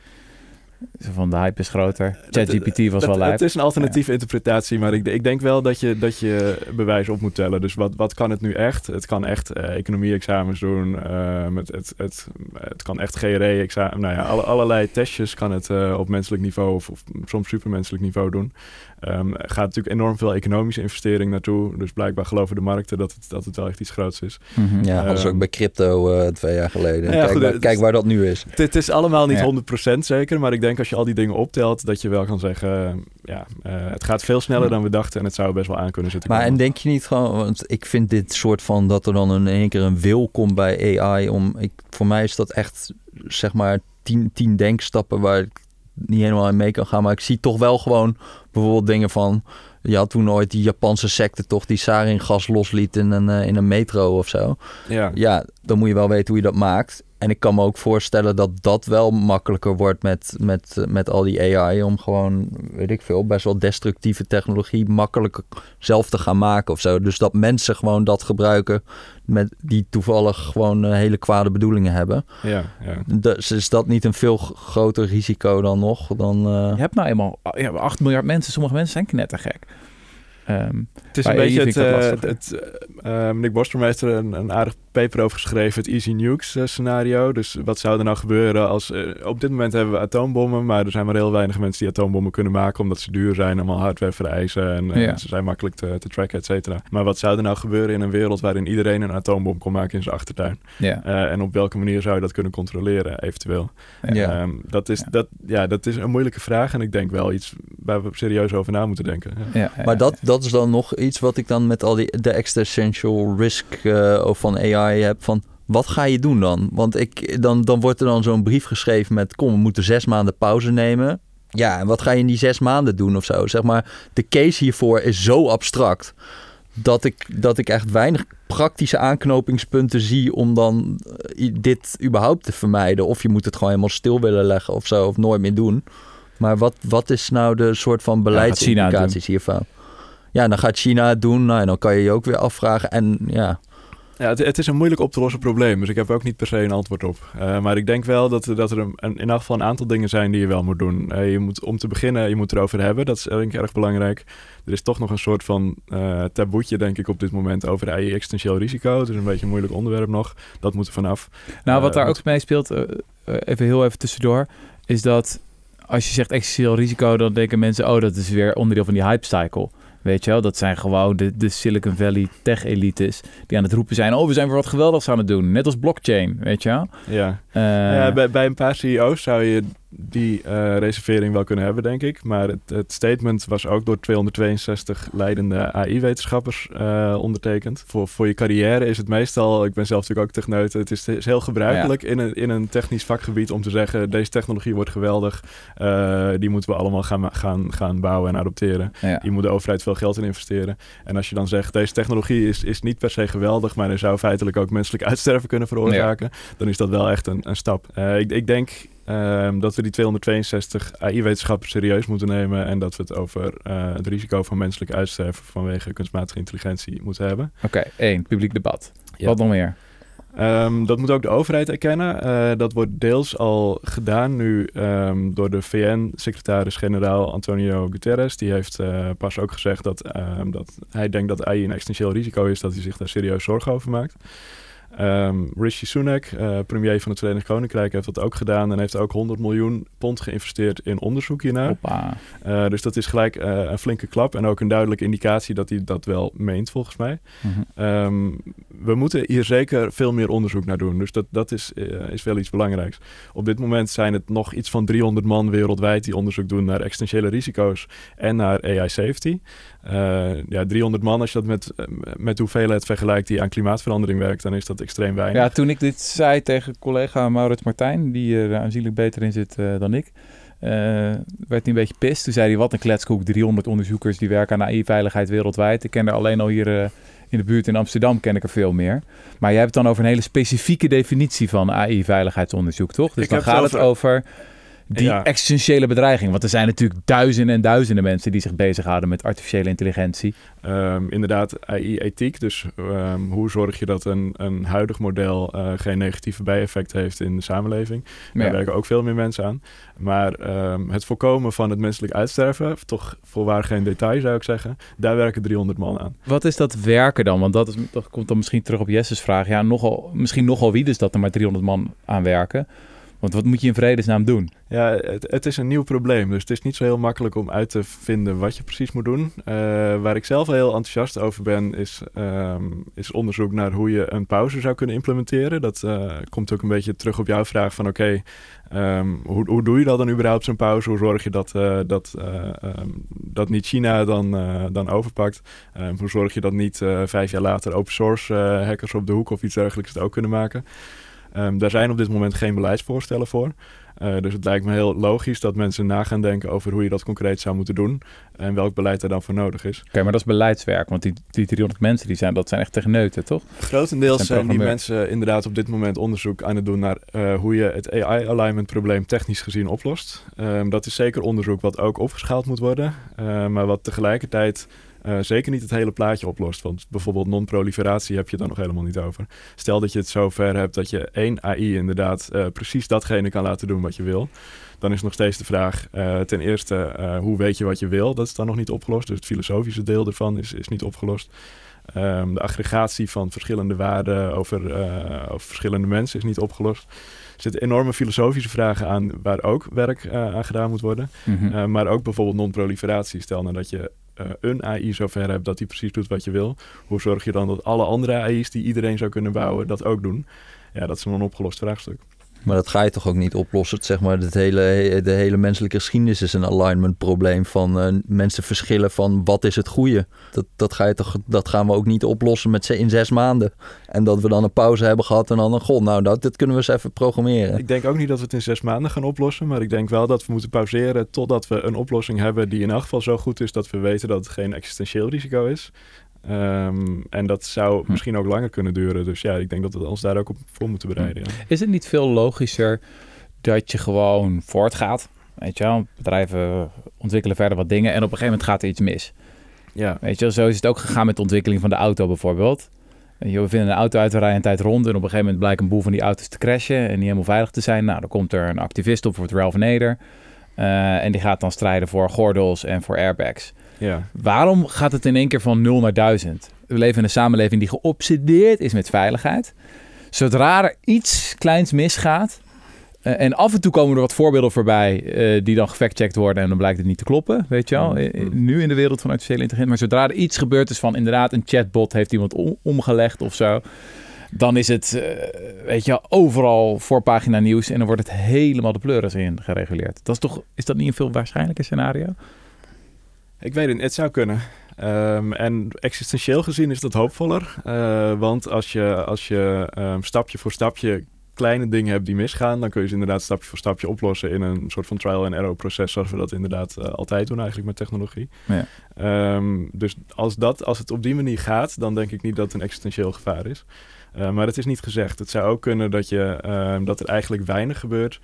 Van de hype is groter. ChatGPT was wel lijp. Het is een alternatieve ja. interpretatie, maar ik, ik, denk wel dat je, dat je bewijs op moet tellen. Dus wat, wat kan het nu echt? Het kan echt uh, economie-examens doen. Uh, het, het, het, het, kan echt GRE-examen. Nou ja, alle, allerlei testjes kan het uh, op menselijk niveau of, of soms supermenselijk niveau doen. Um, er gaat natuurlijk enorm veel economische investering naartoe. Dus blijkbaar geloven de markten dat het, dat het wel echt iets groots is. Mm -hmm. Ja, dat is ook bij crypto uh, twee jaar geleden. Ja, kijk, goed, waar, kijk waar dat nu is. Het, het is allemaal niet ja. 100% zeker. Maar ik denk als je al die dingen optelt, dat je wel kan zeggen... ja, uh, het gaat veel sneller dan we dachten. En het zou best wel aan kunnen zitten. Maar komen. en denk je niet gewoon... Want ik vind dit soort van... dat er dan in één keer een wil komt bij AI. Om, ik, voor mij is dat echt, zeg maar... tien, tien denkstappen waar ik niet helemaal in mee kan gaan. Maar ik zie toch wel gewoon bijvoorbeeld dingen van... Je had toen ooit die Japanse secte toch die sarin-gas losliet in een, uh, in een metro of zo. Ja. ja, dan moet je wel weten hoe je dat maakt. En ik kan me ook voorstellen dat dat wel makkelijker wordt met, met, met al die AI. Om gewoon, weet ik veel, best wel destructieve technologie makkelijker zelf te gaan maken of zo. Dus dat mensen gewoon dat gebruiken met die toevallig gewoon uh, hele kwade bedoelingen hebben. Ja, ja. Dus is dat niet een veel groter risico dan nog? Dan, uh... Je hebt nou eenmaal ja, 8 miljard mensen. Sommige mensen zijn knettergek. Ehm, Het is een beetje het, eh, het, eh, eh, Nick Bostrom heeft er een, een aardig paper over geschreven, het Easy Nukes eh, scenario. Dus wat zou er nou gebeuren als... eh, op dit moment hebben we atoombommen, maar er zijn maar heel weinig mensen die atoombommen kunnen maken, omdat ze duur zijn, allemaal hardware vereisen en eh, Ja. ze zijn makkelijk te, te tracken, et cetera. Maar wat zou er nou gebeuren in een wereld waarin iedereen een atoombom kon maken in zijn achtertuin? ja. Eh, en op welke manier zou je dat kunnen controleren, eventueel? Ja. Ehm, dat, is, Ja. Dat, ja, dat is een moeilijke vraag en ik denk wel iets waar we serieus over na moeten denken. Ja. Ja, ja, Maar dat, ja. dat is dan nog iets wat ik dan met al die de existential risk eh, van AI heb. Van wat ga je doen dan? Want ik, dan, dan wordt er dan zo'n brief geschreven met: kom, we moeten zes maanden pauze nemen. Ja, en wat ga je in die zes maanden doen of zo? Zeg maar, de case hiervoor is zo abstract. Dat ik, dat ik echt weinig praktische aanknopingspunten zie om dan eh, dit überhaupt te vermijden. Of je moet het gewoon helemaal stil willen leggen of zo, of nooit meer doen. Maar wat, wat is nou de soort van beleidsimplicaties hiervan? Ja, dan gaat China het doen. Nou, en dan kan je je ook weer afvragen. En ja, Ja, het, het is een moeilijk op te lossen probleem, dus ik heb ook niet per se een antwoord op. Eh, maar ik denk wel dat, dat er een, in elk geval een aantal dingen zijn die je wel moet doen. Eh, je moet, om te beginnen, je moet erover hebben. Dat is denk ik erg belangrijk. Er is toch nog een soort van eh taboetje, denk ik, op dit moment over AI existentieel risico. Het is een beetje een moeilijk onderwerp nog. Dat moet er vanaf. Nou, wat daar ook mee speelt, even heel even tussendoor, is dat als je zegt existentieel risico, dan denken mensen, oh, dat is weer onderdeel van die hype cycle. Weet je wel, dat zijn gewoon de, de Silicon Valley tech-elites die aan het roepen zijn, oh, we zijn weer wat geweldigs aan het doen. Net als blockchain, weet je wel. Ja. Eh, ja, bij, bij een paar CEO's zou je die eh, reservering wel kunnen hebben, denk ik. Maar het, het statement was ook door 262 leidende AI-wetenschappers eh, ondertekend. Voor, voor je carrière is het meestal, ik ben zelf natuurlijk ook techneut, het is, is heel gebruikelijk in, een, in een technisch vakgebied om te zeggen, deze technologie wordt geweldig, eh, die moeten we allemaal gaan, gaan, gaan bouwen en adopteren. ja. Hier moet de overheid veel geld in investeren. En als je dan zegt, deze technologie is, is niet per se geweldig, maar er zou feitelijk ook menselijk uitsterven kunnen veroorzaken, dan is dat wel echt een, een stap. Ik, ik denk ehm, dat we die 262 AI-wetenschappers serieus moeten nemen en dat we het over eh, het risico van menselijk uitsterven vanwege kunstmatige intelligentie moeten hebben. Oké, één, publiek debat. Ja. Wat nog meer? Ehm, dat moet ook de overheid erkennen. Eh, dat wordt deels al gedaan nu ehm, door de VN-secretaris-generaal Antonio Guterres. Die heeft eh, pas ook gezegd dat, dat hij denkt dat AI een existentieel risico is, dat hij zich daar serieus zorgen over maakt. Ehm, Rishi Sunak, eh, premier van het Verenigd Koninkrijk, heeft dat ook gedaan en heeft ook 100 miljoen pond geïnvesteerd in onderzoek hiernaar. Eh, dus dat is gelijk eh, een flinke klap en ook een duidelijke indicatie dat hij dat wel meent, volgens mij. Mhm. Ehm, we moeten hier zeker veel meer onderzoek naar doen. Dus dat, dat is, is wel iets belangrijks. Op dit moment zijn het nog iets van 300 man wereldwijd die onderzoek doen naar existentiële risico's en naar AI safety. Eh, ja, 300 man, als je dat met, eh, met de hoeveelheid vergelijkt die aan klimaatverandering werkt, dan is dat extreem weinig. Ja, toen ik dit zei tegen collega Maurits Martijn, die er aanzienlijk beter in zit eh, dan ik, werd hij een beetje pist. Toen zei hij, wat een kletskoek, 300 onderzoekers die werken aan AI-veiligheid wereldwijd. Ik ken er alleen al hier in de buurt in Amsterdam, ken ik er veel meer. Maar jij hebt het dan over een hele specifieke definitie van AI-veiligheidsonderzoek, toch? Dus Ik dan het gaat het over die Ja. existentiële bedreiging. Want er zijn natuurlijk duizenden en duizenden mensen die zich bezighouden met artificiële intelligentie. Ehm, inderdaad, AI-ethiek. Dus ehm, hoe zorg je dat een, een huidig model eh, geen negatieve bijeffecten heeft in de samenleving? Daar werken ook veel meer mensen aan. Maar ehm, het voorkomen van het menselijk uitsterven, toch voorwaar geen detail zou ik zeggen, daar werken 300 man aan. Wat is dat werken dan? Want dat, is, dat komt dan misschien terug op Jesse's vraag. Ja, nogal, misschien nogal wie dus dat er maar 300 man aan werken. Want wat moet je in vredesnaam doen? Ja, het, het is een nieuw probleem, dus het is niet zo heel makkelijk om uit te vinden wat je precies moet doen. Eh, waar ik zelf heel enthousiast over ben, is, ehm, is onderzoek naar hoe je een pauze zou kunnen implementeren. Dat eh, komt ook een beetje terug op jouw vraag van oké, ehm, hoe, hoe doe je dat dan überhaupt zo'n pauze? Hoe zorg je dat, eh, dat, eh, ehm, dat niet China dan, dan overpakt? Hoe zorg je dat niet vijf jaar later open source hackers op de hoek of iets dergelijks het ook kunnen maken? Ehm, daar zijn op dit moment geen beleidsvoorstellen voor. Eh, dus het lijkt me heel logisch dat mensen na gaan denken over hoe je dat concreet zou moeten doen en welk beleid er dan voor nodig is. Oké, maar dat is beleidswerk. Want die, die 300 mensen, die zijn, dat zijn echt techneuten, toch? Grotendeels Zijn zijn die programmeurs. mensen inderdaad op dit moment onderzoek aan het doen naar eh, hoe je het AI-alignment probleem technisch gezien oplost. Ehm, dat is zeker onderzoek wat ook opgeschaald moet worden, eh, maar wat tegelijkertijd eh, zeker niet het hele plaatje oplost. Want bijvoorbeeld non-proliferatie heb je het dan nog helemaal niet over. Stel dat je het zo ver hebt dat je één AI inderdaad eh, precies datgene kan laten doen wat je wil. Dan is nog steeds de vraag, eh, ten eerste, hoe weet je wat je wil? Dat is dan nog niet opgelost. Dus het filosofische deel ervan is, is niet opgelost. Ehm, de aggregatie van verschillende waarden over, over verschillende mensen is niet opgelost. Er zitten enorme filosofische vragen aan waar ook werk aan gedaan moet worden. Mhm. Uh, maar ook bijvoorbeeld non-proliferatie. Stel nou dat je uh, een AI zover hebt dat die precies doet wat je wil. Hoe zorg je dan dat alle andere AI's die iedereen zou kunnen bouwen dat ook doen? Ja, dat is een onopgelost vraagstuk. Maar dat ga je toch ook niet oplossen? Zeg maar, het hele, de hele menselijke geschiedenis is een alignment probleem van uh, mensen verschillen van wat is het goede. Dat, dat, ga je toch, dat gaan we ook niet oplossen met in zes maanden. En dat we dan een pauze hebben gehad en dan een god, nou dat, dat kunnen we eens even programmeren. Ik denk ook niet dat we het in zes maanden gaan oplossen. Maar ik denk wel dat we moeten pauzeren totdat we een oplossing hebben die in elk geval zo goed is dat we weten dat het geen existentieel risico is. Um, en dat zou hm. misschien ook langer kunnen duren. Dus ja, ik denk dat we ons daar ook op voor moeten bereiden. Ja. Is het niet veel logischer dat je gewoon voortgaat? Weet je wel, bedrijven ontwikkelen verder wat dingen en op een gegeven moment gaat er iets mis. Ja. Weet je wel, zo is het ook gegaan met de ontwikkeling van de auto bijvoorbeeld. Je, we vinden een auto uit, we rijden een tijd rond en op een gegeven moment blijkt een boel van die auto's te crashen en niet helemaal veilig te zijn. Nou, dan komt er een activist op, voor het Ralph Nader. Uh, en die gaat dan strijden voor gordels en voor airbags. Ja. Waarom gaat het in één keer van 0 naar 1000? We leven in een samenleving die geobsedeerd is met veiligheid. Zodra er iets kleins misgaat, uh, en af en toe komen er wat voorbeelden voorbij uh, die dan gefactcheckt worden en dan blijkt het niet te kloppen, weet je wel. Mm-hmm. Nu in de wereld van artificiële intelligentie. Maar zodra er iets gebeurd is van inderdaad een chatbot heeft iemand om, omgelegd of zo, dan is het, weet je overal voorpagina nieuws en dan wordt het helemaal de pleuris in gereguleerd. Dat is toch, is dat niet een veel waarschijnlijker scenario? Ik weet het, het zou kunnen. Um, en existentieel gezien is dat hoopvoller. Uh, want als je, als je um, stapje voor stapje kleine dingen hebt die misgaan, dan kun je ze inderdaad stapje voor stapje oplossen in een soort van trial and error proces, zoals we dat inderdaad uh, altijd doen eigenlijk met technologie. Ja. Um, dus als, dat, als het op die manier gaat, dan denk ik niet dat het een existentieel gevaar is. Uh, maar het is niet gezegd. Het zou ook kunnen dat, je, dat er eigenlijk weinig gebeurt.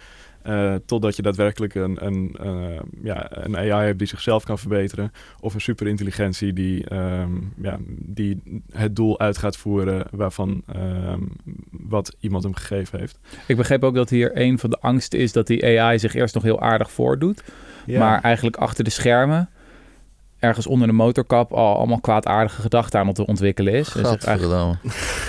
Uh, totdat je daadwerkelijk een, een, uh, ja, een AI hebt die zichzelf kan verbeteren. Of een superintelligentie die, um, ja, die het doel uit gaat voeren waarvan um, wat iemand hem gegeven heeft. Ik begreep ook dat hier een van de angsten is dat die AI zich eerst nog heel aardig voordoet. Ja. Maar eigenlijk achter de schermen ergens onder de motorkap al allemaal kwaadaardige gedachten aan het ontwikkelen is. Gadverdamme.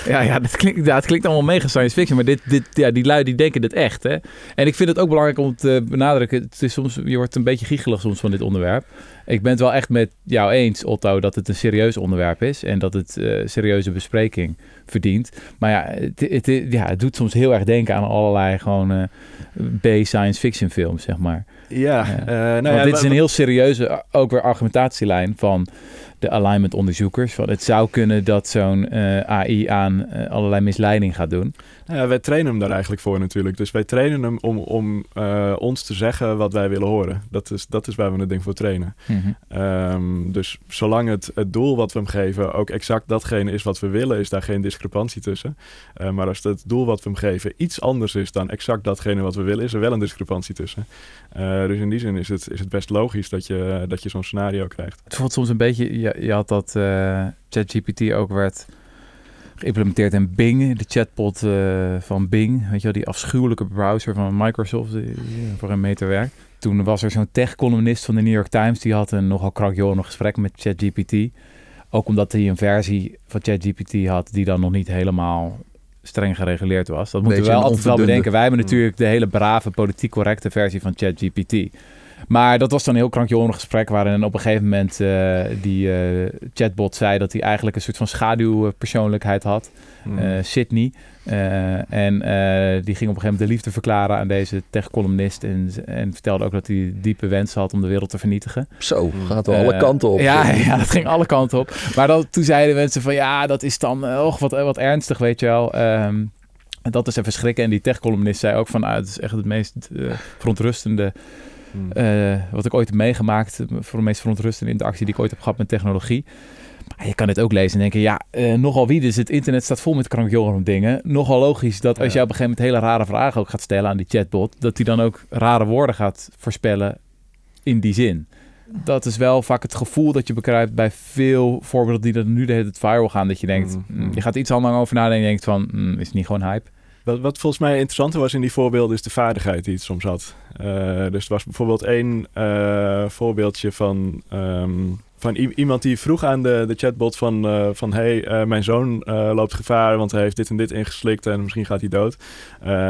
Ja, ja, dat klinkt, ja, het klinkt allemaal mega science fiction, maar dit, dit, ja, die lui die denken dit echt. Hè? En ik vind het ook belangrijk om te benadrukken. Het is soms, je wordt een beetje giechelig soms van dit onderwerp. Ik ben het wel echt met jou eens, Otto, dat het een serieus onderwerp is en dat het uh, serieuze bespreking verdient. Maar ja het, het, ja, het doet soms heel erg denken aan allerlei gewoon uh, B-science fiction films, zeg maar. Ja. Uh, nou Want ja, dit is een heel serieuze, ook weer argumentatielijn van de alignment onderzoekers. Van het zou kunnen dat zo'n AI aan allerlei misleiding gaat doen. Nou ja, wij trainen hem daar eigenlijk voor natuurlijk. Dus wij trainen hem om, om uh, ons te zeggen wat wij willen horen. Dat is, dat is waar we het ding voor trainen. Mm-hmm. Um, dus zolang het, het doel wat we hem geven ook exact datgene is wat we willen, is daar geen discrepantie tussen. Uh, maar als het doel wat we hem geven iets anders is dan exact datgene wat we willen, is er wel een discrepantie tussen. Uh, dus in die zin is het, is het best logisch dat je, dat je zo'n scenario krijgt. Het voelt soms een beetje, je, je had dat ChatGPT ook werd geïmplementeerd in Bing, de chatbot uh, van Bing, weet je wel, die afschuwelijke browser van Microsoft die, die voor een meter werkt. Toen was er zo'n tech-columnist van de New York Times, die had een nogal krankjolig gesprek met ChatGPT. Ook omdat hij een versie van ChatGPT had die dan nog niet helemaal streng gereguleerd was. Dat moeten we wel altijd wel bedenken. Wij hebben natuurlijk de hele brave, politiek correcte versie van ChatGPT. Maar dat was dan een heel krankjolig gesprek waarin op een gegeven moment uh, die uh, chatbot zei dat hij eigenlijk een soort van schaduwpersoonlijkheid had. Hmm. Uh, Sydney. en die ging op een gegeven moment de liefde verklaren aan deze tech-columnist. En, en vertelde ook dat hij diepe wensen had om de wereld te vernietigen. Zo, gaat wel alle kanten op. Ja, ja, dat ging alle kanten op. Maar dan, toen zeiden mensen van ja, dat is dan och, wat, wat ernstig, weet je wel. Um, dat is even schrikken. En die tech-columnist zei ook van, ah, het is echt het meest verontrustende... Hmm. Uh, wat ik ooit heb meegemaakt, voor de meest verontrustende interactie die ik ooit heb gehad met technologie. Maar je kan dit ook lezen en denken, ja, uh, nogal wie, dus het internet staat vol met krankjolige dingen. Nogal logisch dat als je op een gegeven moment hele rare vragen ook gaat stellen aan die chatbot, dat die dan ook rare woorden gaat voorspellen in die zin. dat is wel vaak het gevoel dat je bekruipt bij veel voorbeelden die er nu de hele tijd viral gaan. Dat je denkt, Mm, mm, mm. je gaat iets anders over nadenken en je denkt van, mm, is het niet gewoon hype? Wat, wat volgens mij interessanter was in die voorbeelden is de vaardigheid die het soms had. Eh, dus er was bijvoorbeeld één eh, voorbeeldje van, ehm, van iemand die vroeg aan de, de chatbot van, eh, van hey, mijn zoon loopt gevaar, want hij heeft dit en dit ingeslikt en misschien gaat hij dood.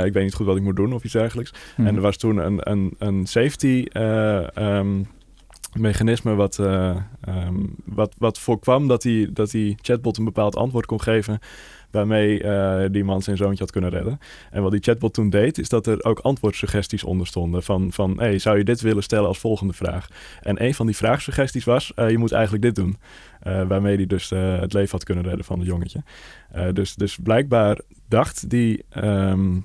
Ik weet niet goed wat ik moet doen of iets dergelijks. Mhm. En er was toen een, een, een safety eh, ehm, mechanisme wat, eh, ehm, wat, wat voorkwam dat die, dat die chatbot een bepaald antwoord kon geven waarmee eh, die man zijn zoontje had kunnen redden. En wat die chatbot toen deed, is dat er ook antwoordsuggesties onder stonden van, van hey, zou je dit willen stellen als volgende vraag? En een van die vraagsuggesties was, eh, je moet eigenlijk dit doen. Eh, waarmee hij dus het leven had kunnen redden van het jongetje. Dus, dus blijkbaar dacht die, ehm,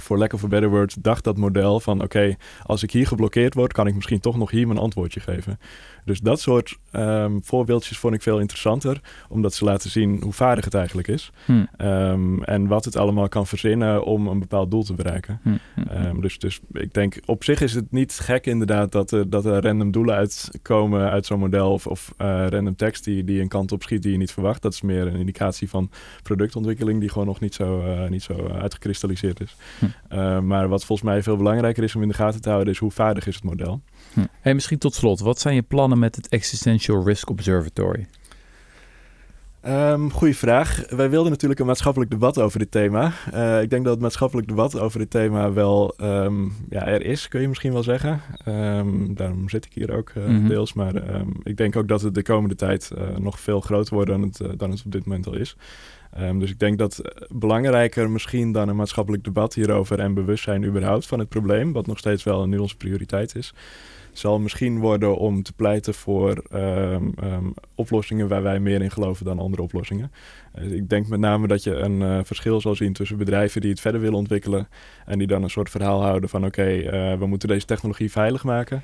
voor lack of a better word, dacht dat model van oké, als ik hier geblokkeerd word, kan ik misschien toch nog hier mijn antwoordje geven. Dus dat soort ehm, voorbeeldjes vond ik veel interessanter, omdat ze laten zien hoe vaardig het eigenlijk is. Hm, Ehm, en wat het allemaal kan verzinnen om een bepaald doel te bereiken. hm, hm. Ehm, dus, dus ik denk, op zich is het niet gek inderdaad dat er, dat er random doelen uitkomen uit zo'n model. Of, of eh, random tekst die, die een kant op schiet die je niet verwacht. Dat is meer een indicatie van productontwikkeling die gewoon nog niet zo, eh, niet zo eh, uitgekristalliseerd is. Hm. Maar wat volgens mij veel belangrijker is om in de gaten te houden is hoe vaardig is het model. Hm. Hey, misschien tot slot, wat zijn je plannen met het Existential Risk Observatory? Ehm goeie vraag. Wij wilden natuurlijk een maatschappelijk debat over dit thema. Eh, ik denk dat het maatschappelijk debat over dit thema wel eum, ja, er is, kun je misschien wel zeggen. Ehm, daarom zit ik hier ook eh, Mhm. deels. Maar ehm, ik denk ook dat het de komende tijd eh, nog veel groter wordt dan het, dan het op dit moment al is. Ehm, dus ik denk dat eh, belangrijker misschien dan een maatschappelijk debat hierover en bewustzijn überhaupt van het probleem, wat nog steeds wel nu onze prioriteit is, zal misschien worden om te pleiten voor ehm, ehm, oplossingen waar wij meer in geloven dan andere oplossingen. Eh, ik denk met name dat je een eh, verschil zal zien tussen bedrijven die het verder willen ontwikkelen en die dan een soort verhaal houden van oké, we moeten deze technologie veilig maken,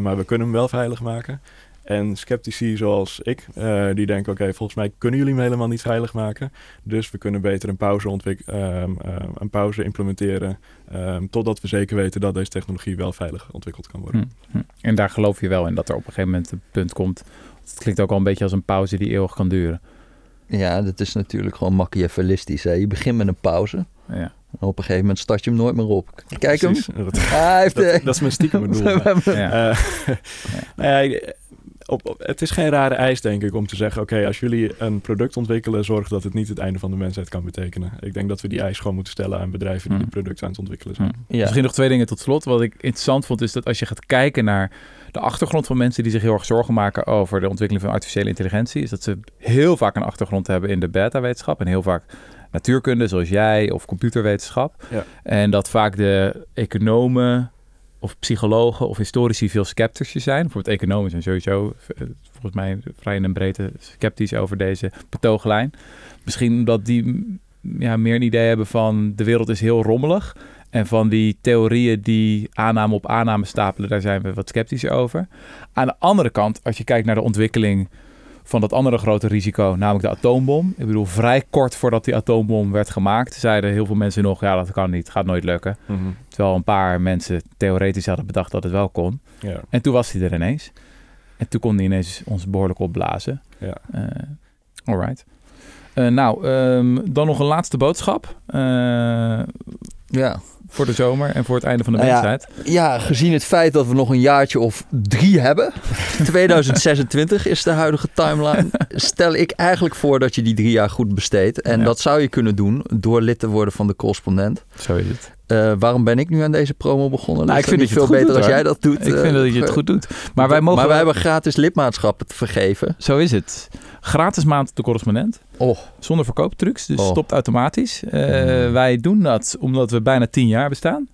maar we kunnen hem wel veilig maken. En sceptici zoals ik, eh, die denken: oké, volgens mij kunnen jullie hem helemaal niet veilig maken. Dus we kunnen beter een pauze, ontwik- ehm, ehm, een pauze implementeren. ehm, totdat we zeker weten dat deze technologie wel veilig ontwikkeld kan worden. Hm, hm. En daar geloof je wel in dat er op een gegeven moment een punt komt. Het klinkt ook al een beetje als een pauze die eeuwig kan duren. Ja, dat is natuurlijk gewoon machiavellistisch. Hè? Je begint met een pauze. Ja. En op een gegeven moment start je hem nooit meer op. Kijk hem. Precies. Dat, Ah, hij heeft dat, dat is mijn stiekem doel. Ja. Eh, nou ja, op, op- het is geen rare eis, denk ik, om te zeggen: oké, als jullie een product ontwikkelen, zorg dat het niet het einde van de mensheid kan betekenen. Ik denk dat we die eis gewoon moeten stellen aan bedrijven die Hm. die producten aan het ontwikkelen zijn. Hm. Ja. Misschien nog twee dingen tot slot. Wat ik interessant vond is dat als je gaat kijken naar de achtergrond van mensen die zich heel erg zorgen maken over de ontwikkeling van artificiële intelligentie, is dat ze heel vaak een achtergrond hebben in de beta-wetenschap en heel vaak natuurkunde, zoals jij, of computerwetenschap. Ja. En dat vaak de economen of psychologen of historici veel sceptischer zijn. Bijvoorbeeld economen zijn sowieso eh, volgens mij vrij in een breedte sceptisch over deze betooglijn. Misschien omdat die ja, meer een idee hebben van de wereld is heel rommelig. En van die theorieën die aanname op aanname stapelen, daar zijn we wat sceptisch over. Aan de andere kant, als je kijkt naar de ontwikkeling van dat andere grote risico, namelijk de atoombom. Ik bedoel, vrij kort voordat die atoombom werd gemaakt, zeiden heel veel mensen nog, ja, dat kan niet, gaat nooit lukken. Mhm. Terwijl een paar mensen theoretisch hadden bedacht dat het wel kon. Ja, En toen was hij er ineens. En toen kon hij ineens ons behoorlijk opblazen. ja. Eh alright. Eh, nou, ehm, dan nog een laatste boodschap. eh, ja. Voor de zomer en voor het einde van de Nou ja, mensheid. ja, gezien het feit dat we nog een jaartje of drie hebben. 2026 is de huidige timeline. Stel ik eigenlijk voor dat je die drie jaar goed besteedt. En Ja. dat zou je kunnen doen door lid te worden van de correspondent. Zo is het. Eh, waarom ben ik nu aan deze promo begonnen? Nou, ik vind het veel beter doet, als hoor. jij dat doet. Ik eh, vind dat je het goed doet. Maar wij mogen... Maar wij hebben gratis lidmaatschappen te vergeven. Zo is het. Gratis maand de correspondent. Oh, Zonder verkooptrucs. Dus Oh. stopt automatisch. Eh, Mm. Wij doen dat omdat we bijna tien jaar bestaan.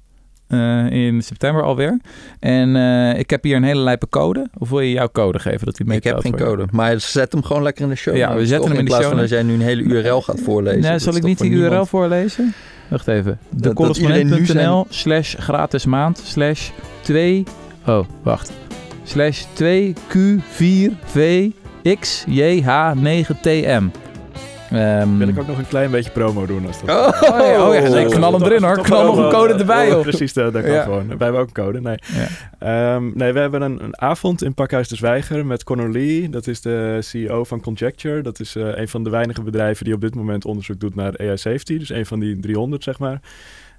Eh, in september alweer. En eh, ik heb hier een hele lijpe code. Of wil je jouw code geven? Dat die ik heb geen je? code. Maar zet hem gewoon lekker in de show. Ja, we zetten hem in de plaats show van dat jij nu een hele URL gaat voorlezen. Nee, zal ik niet die URL voorlezen? Wacht even. Decorrespondent.nl slash gratis maand slash 2... Oh, wacht. Slash 2Q4VXJH9TM. Ehm, Wil ik ook nog een klein beetje promo doen als dat... Oh, Oh ja, oh ja, nee, knal hem erin hoor. Knal nog een code eh, erbij oh, joh. Precies, dat, dat kan Ja. gewoon. Wij hebben ook een code, nee. Ja. Ehm, nee, we hebben een, een avond in Pakhuis de Zwijger met Connor Lee. Dat is de CEO van Conjecture. Dat is eh, een van de weinige bedrijven die op dit moment onderzoek doet naar AI safety. Dus een van die 300, zeg maar.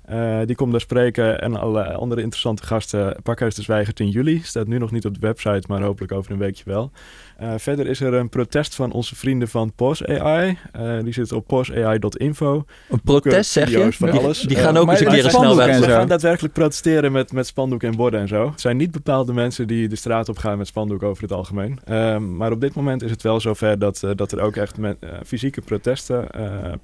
Eh, die komt daar spreken en alle andere interessante gasten. Pakhuis de 10 juli. Staat nu nog niet op de website, maar hopelijk over een weekje wel. Eh, verder is er een protest van onze vrienden van POS AI. Eh, die zitten op posai.info. Een protest zeg je? van Die, alles. die gaan ook eens een keer een spandoek snelweg. en we zo. gaan daadwerkelijk protesteren met, met spandoek en borden en zo. Het zijn niet bepaalde mensen die de straat op gaan met spandoek over het algemeen. Ehm, maar op dit moment is het wel zover dat, dat er ook echt met, fysieke protesten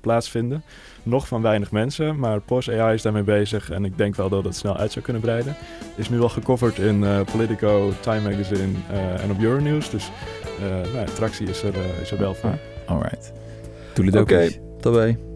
plaatsvinden. Nog van weinig mensen, maar POS AI is daarmee bezig en ik denk wel dat het snel uit zou kunnen breiden. Is nu al gecoverd in eh, Politico, Time Magazine eh, en op Euronews. Dus eh nou, ja, tractie is er, is er wel voor. Alright. Doe het ook Oké, daarbij.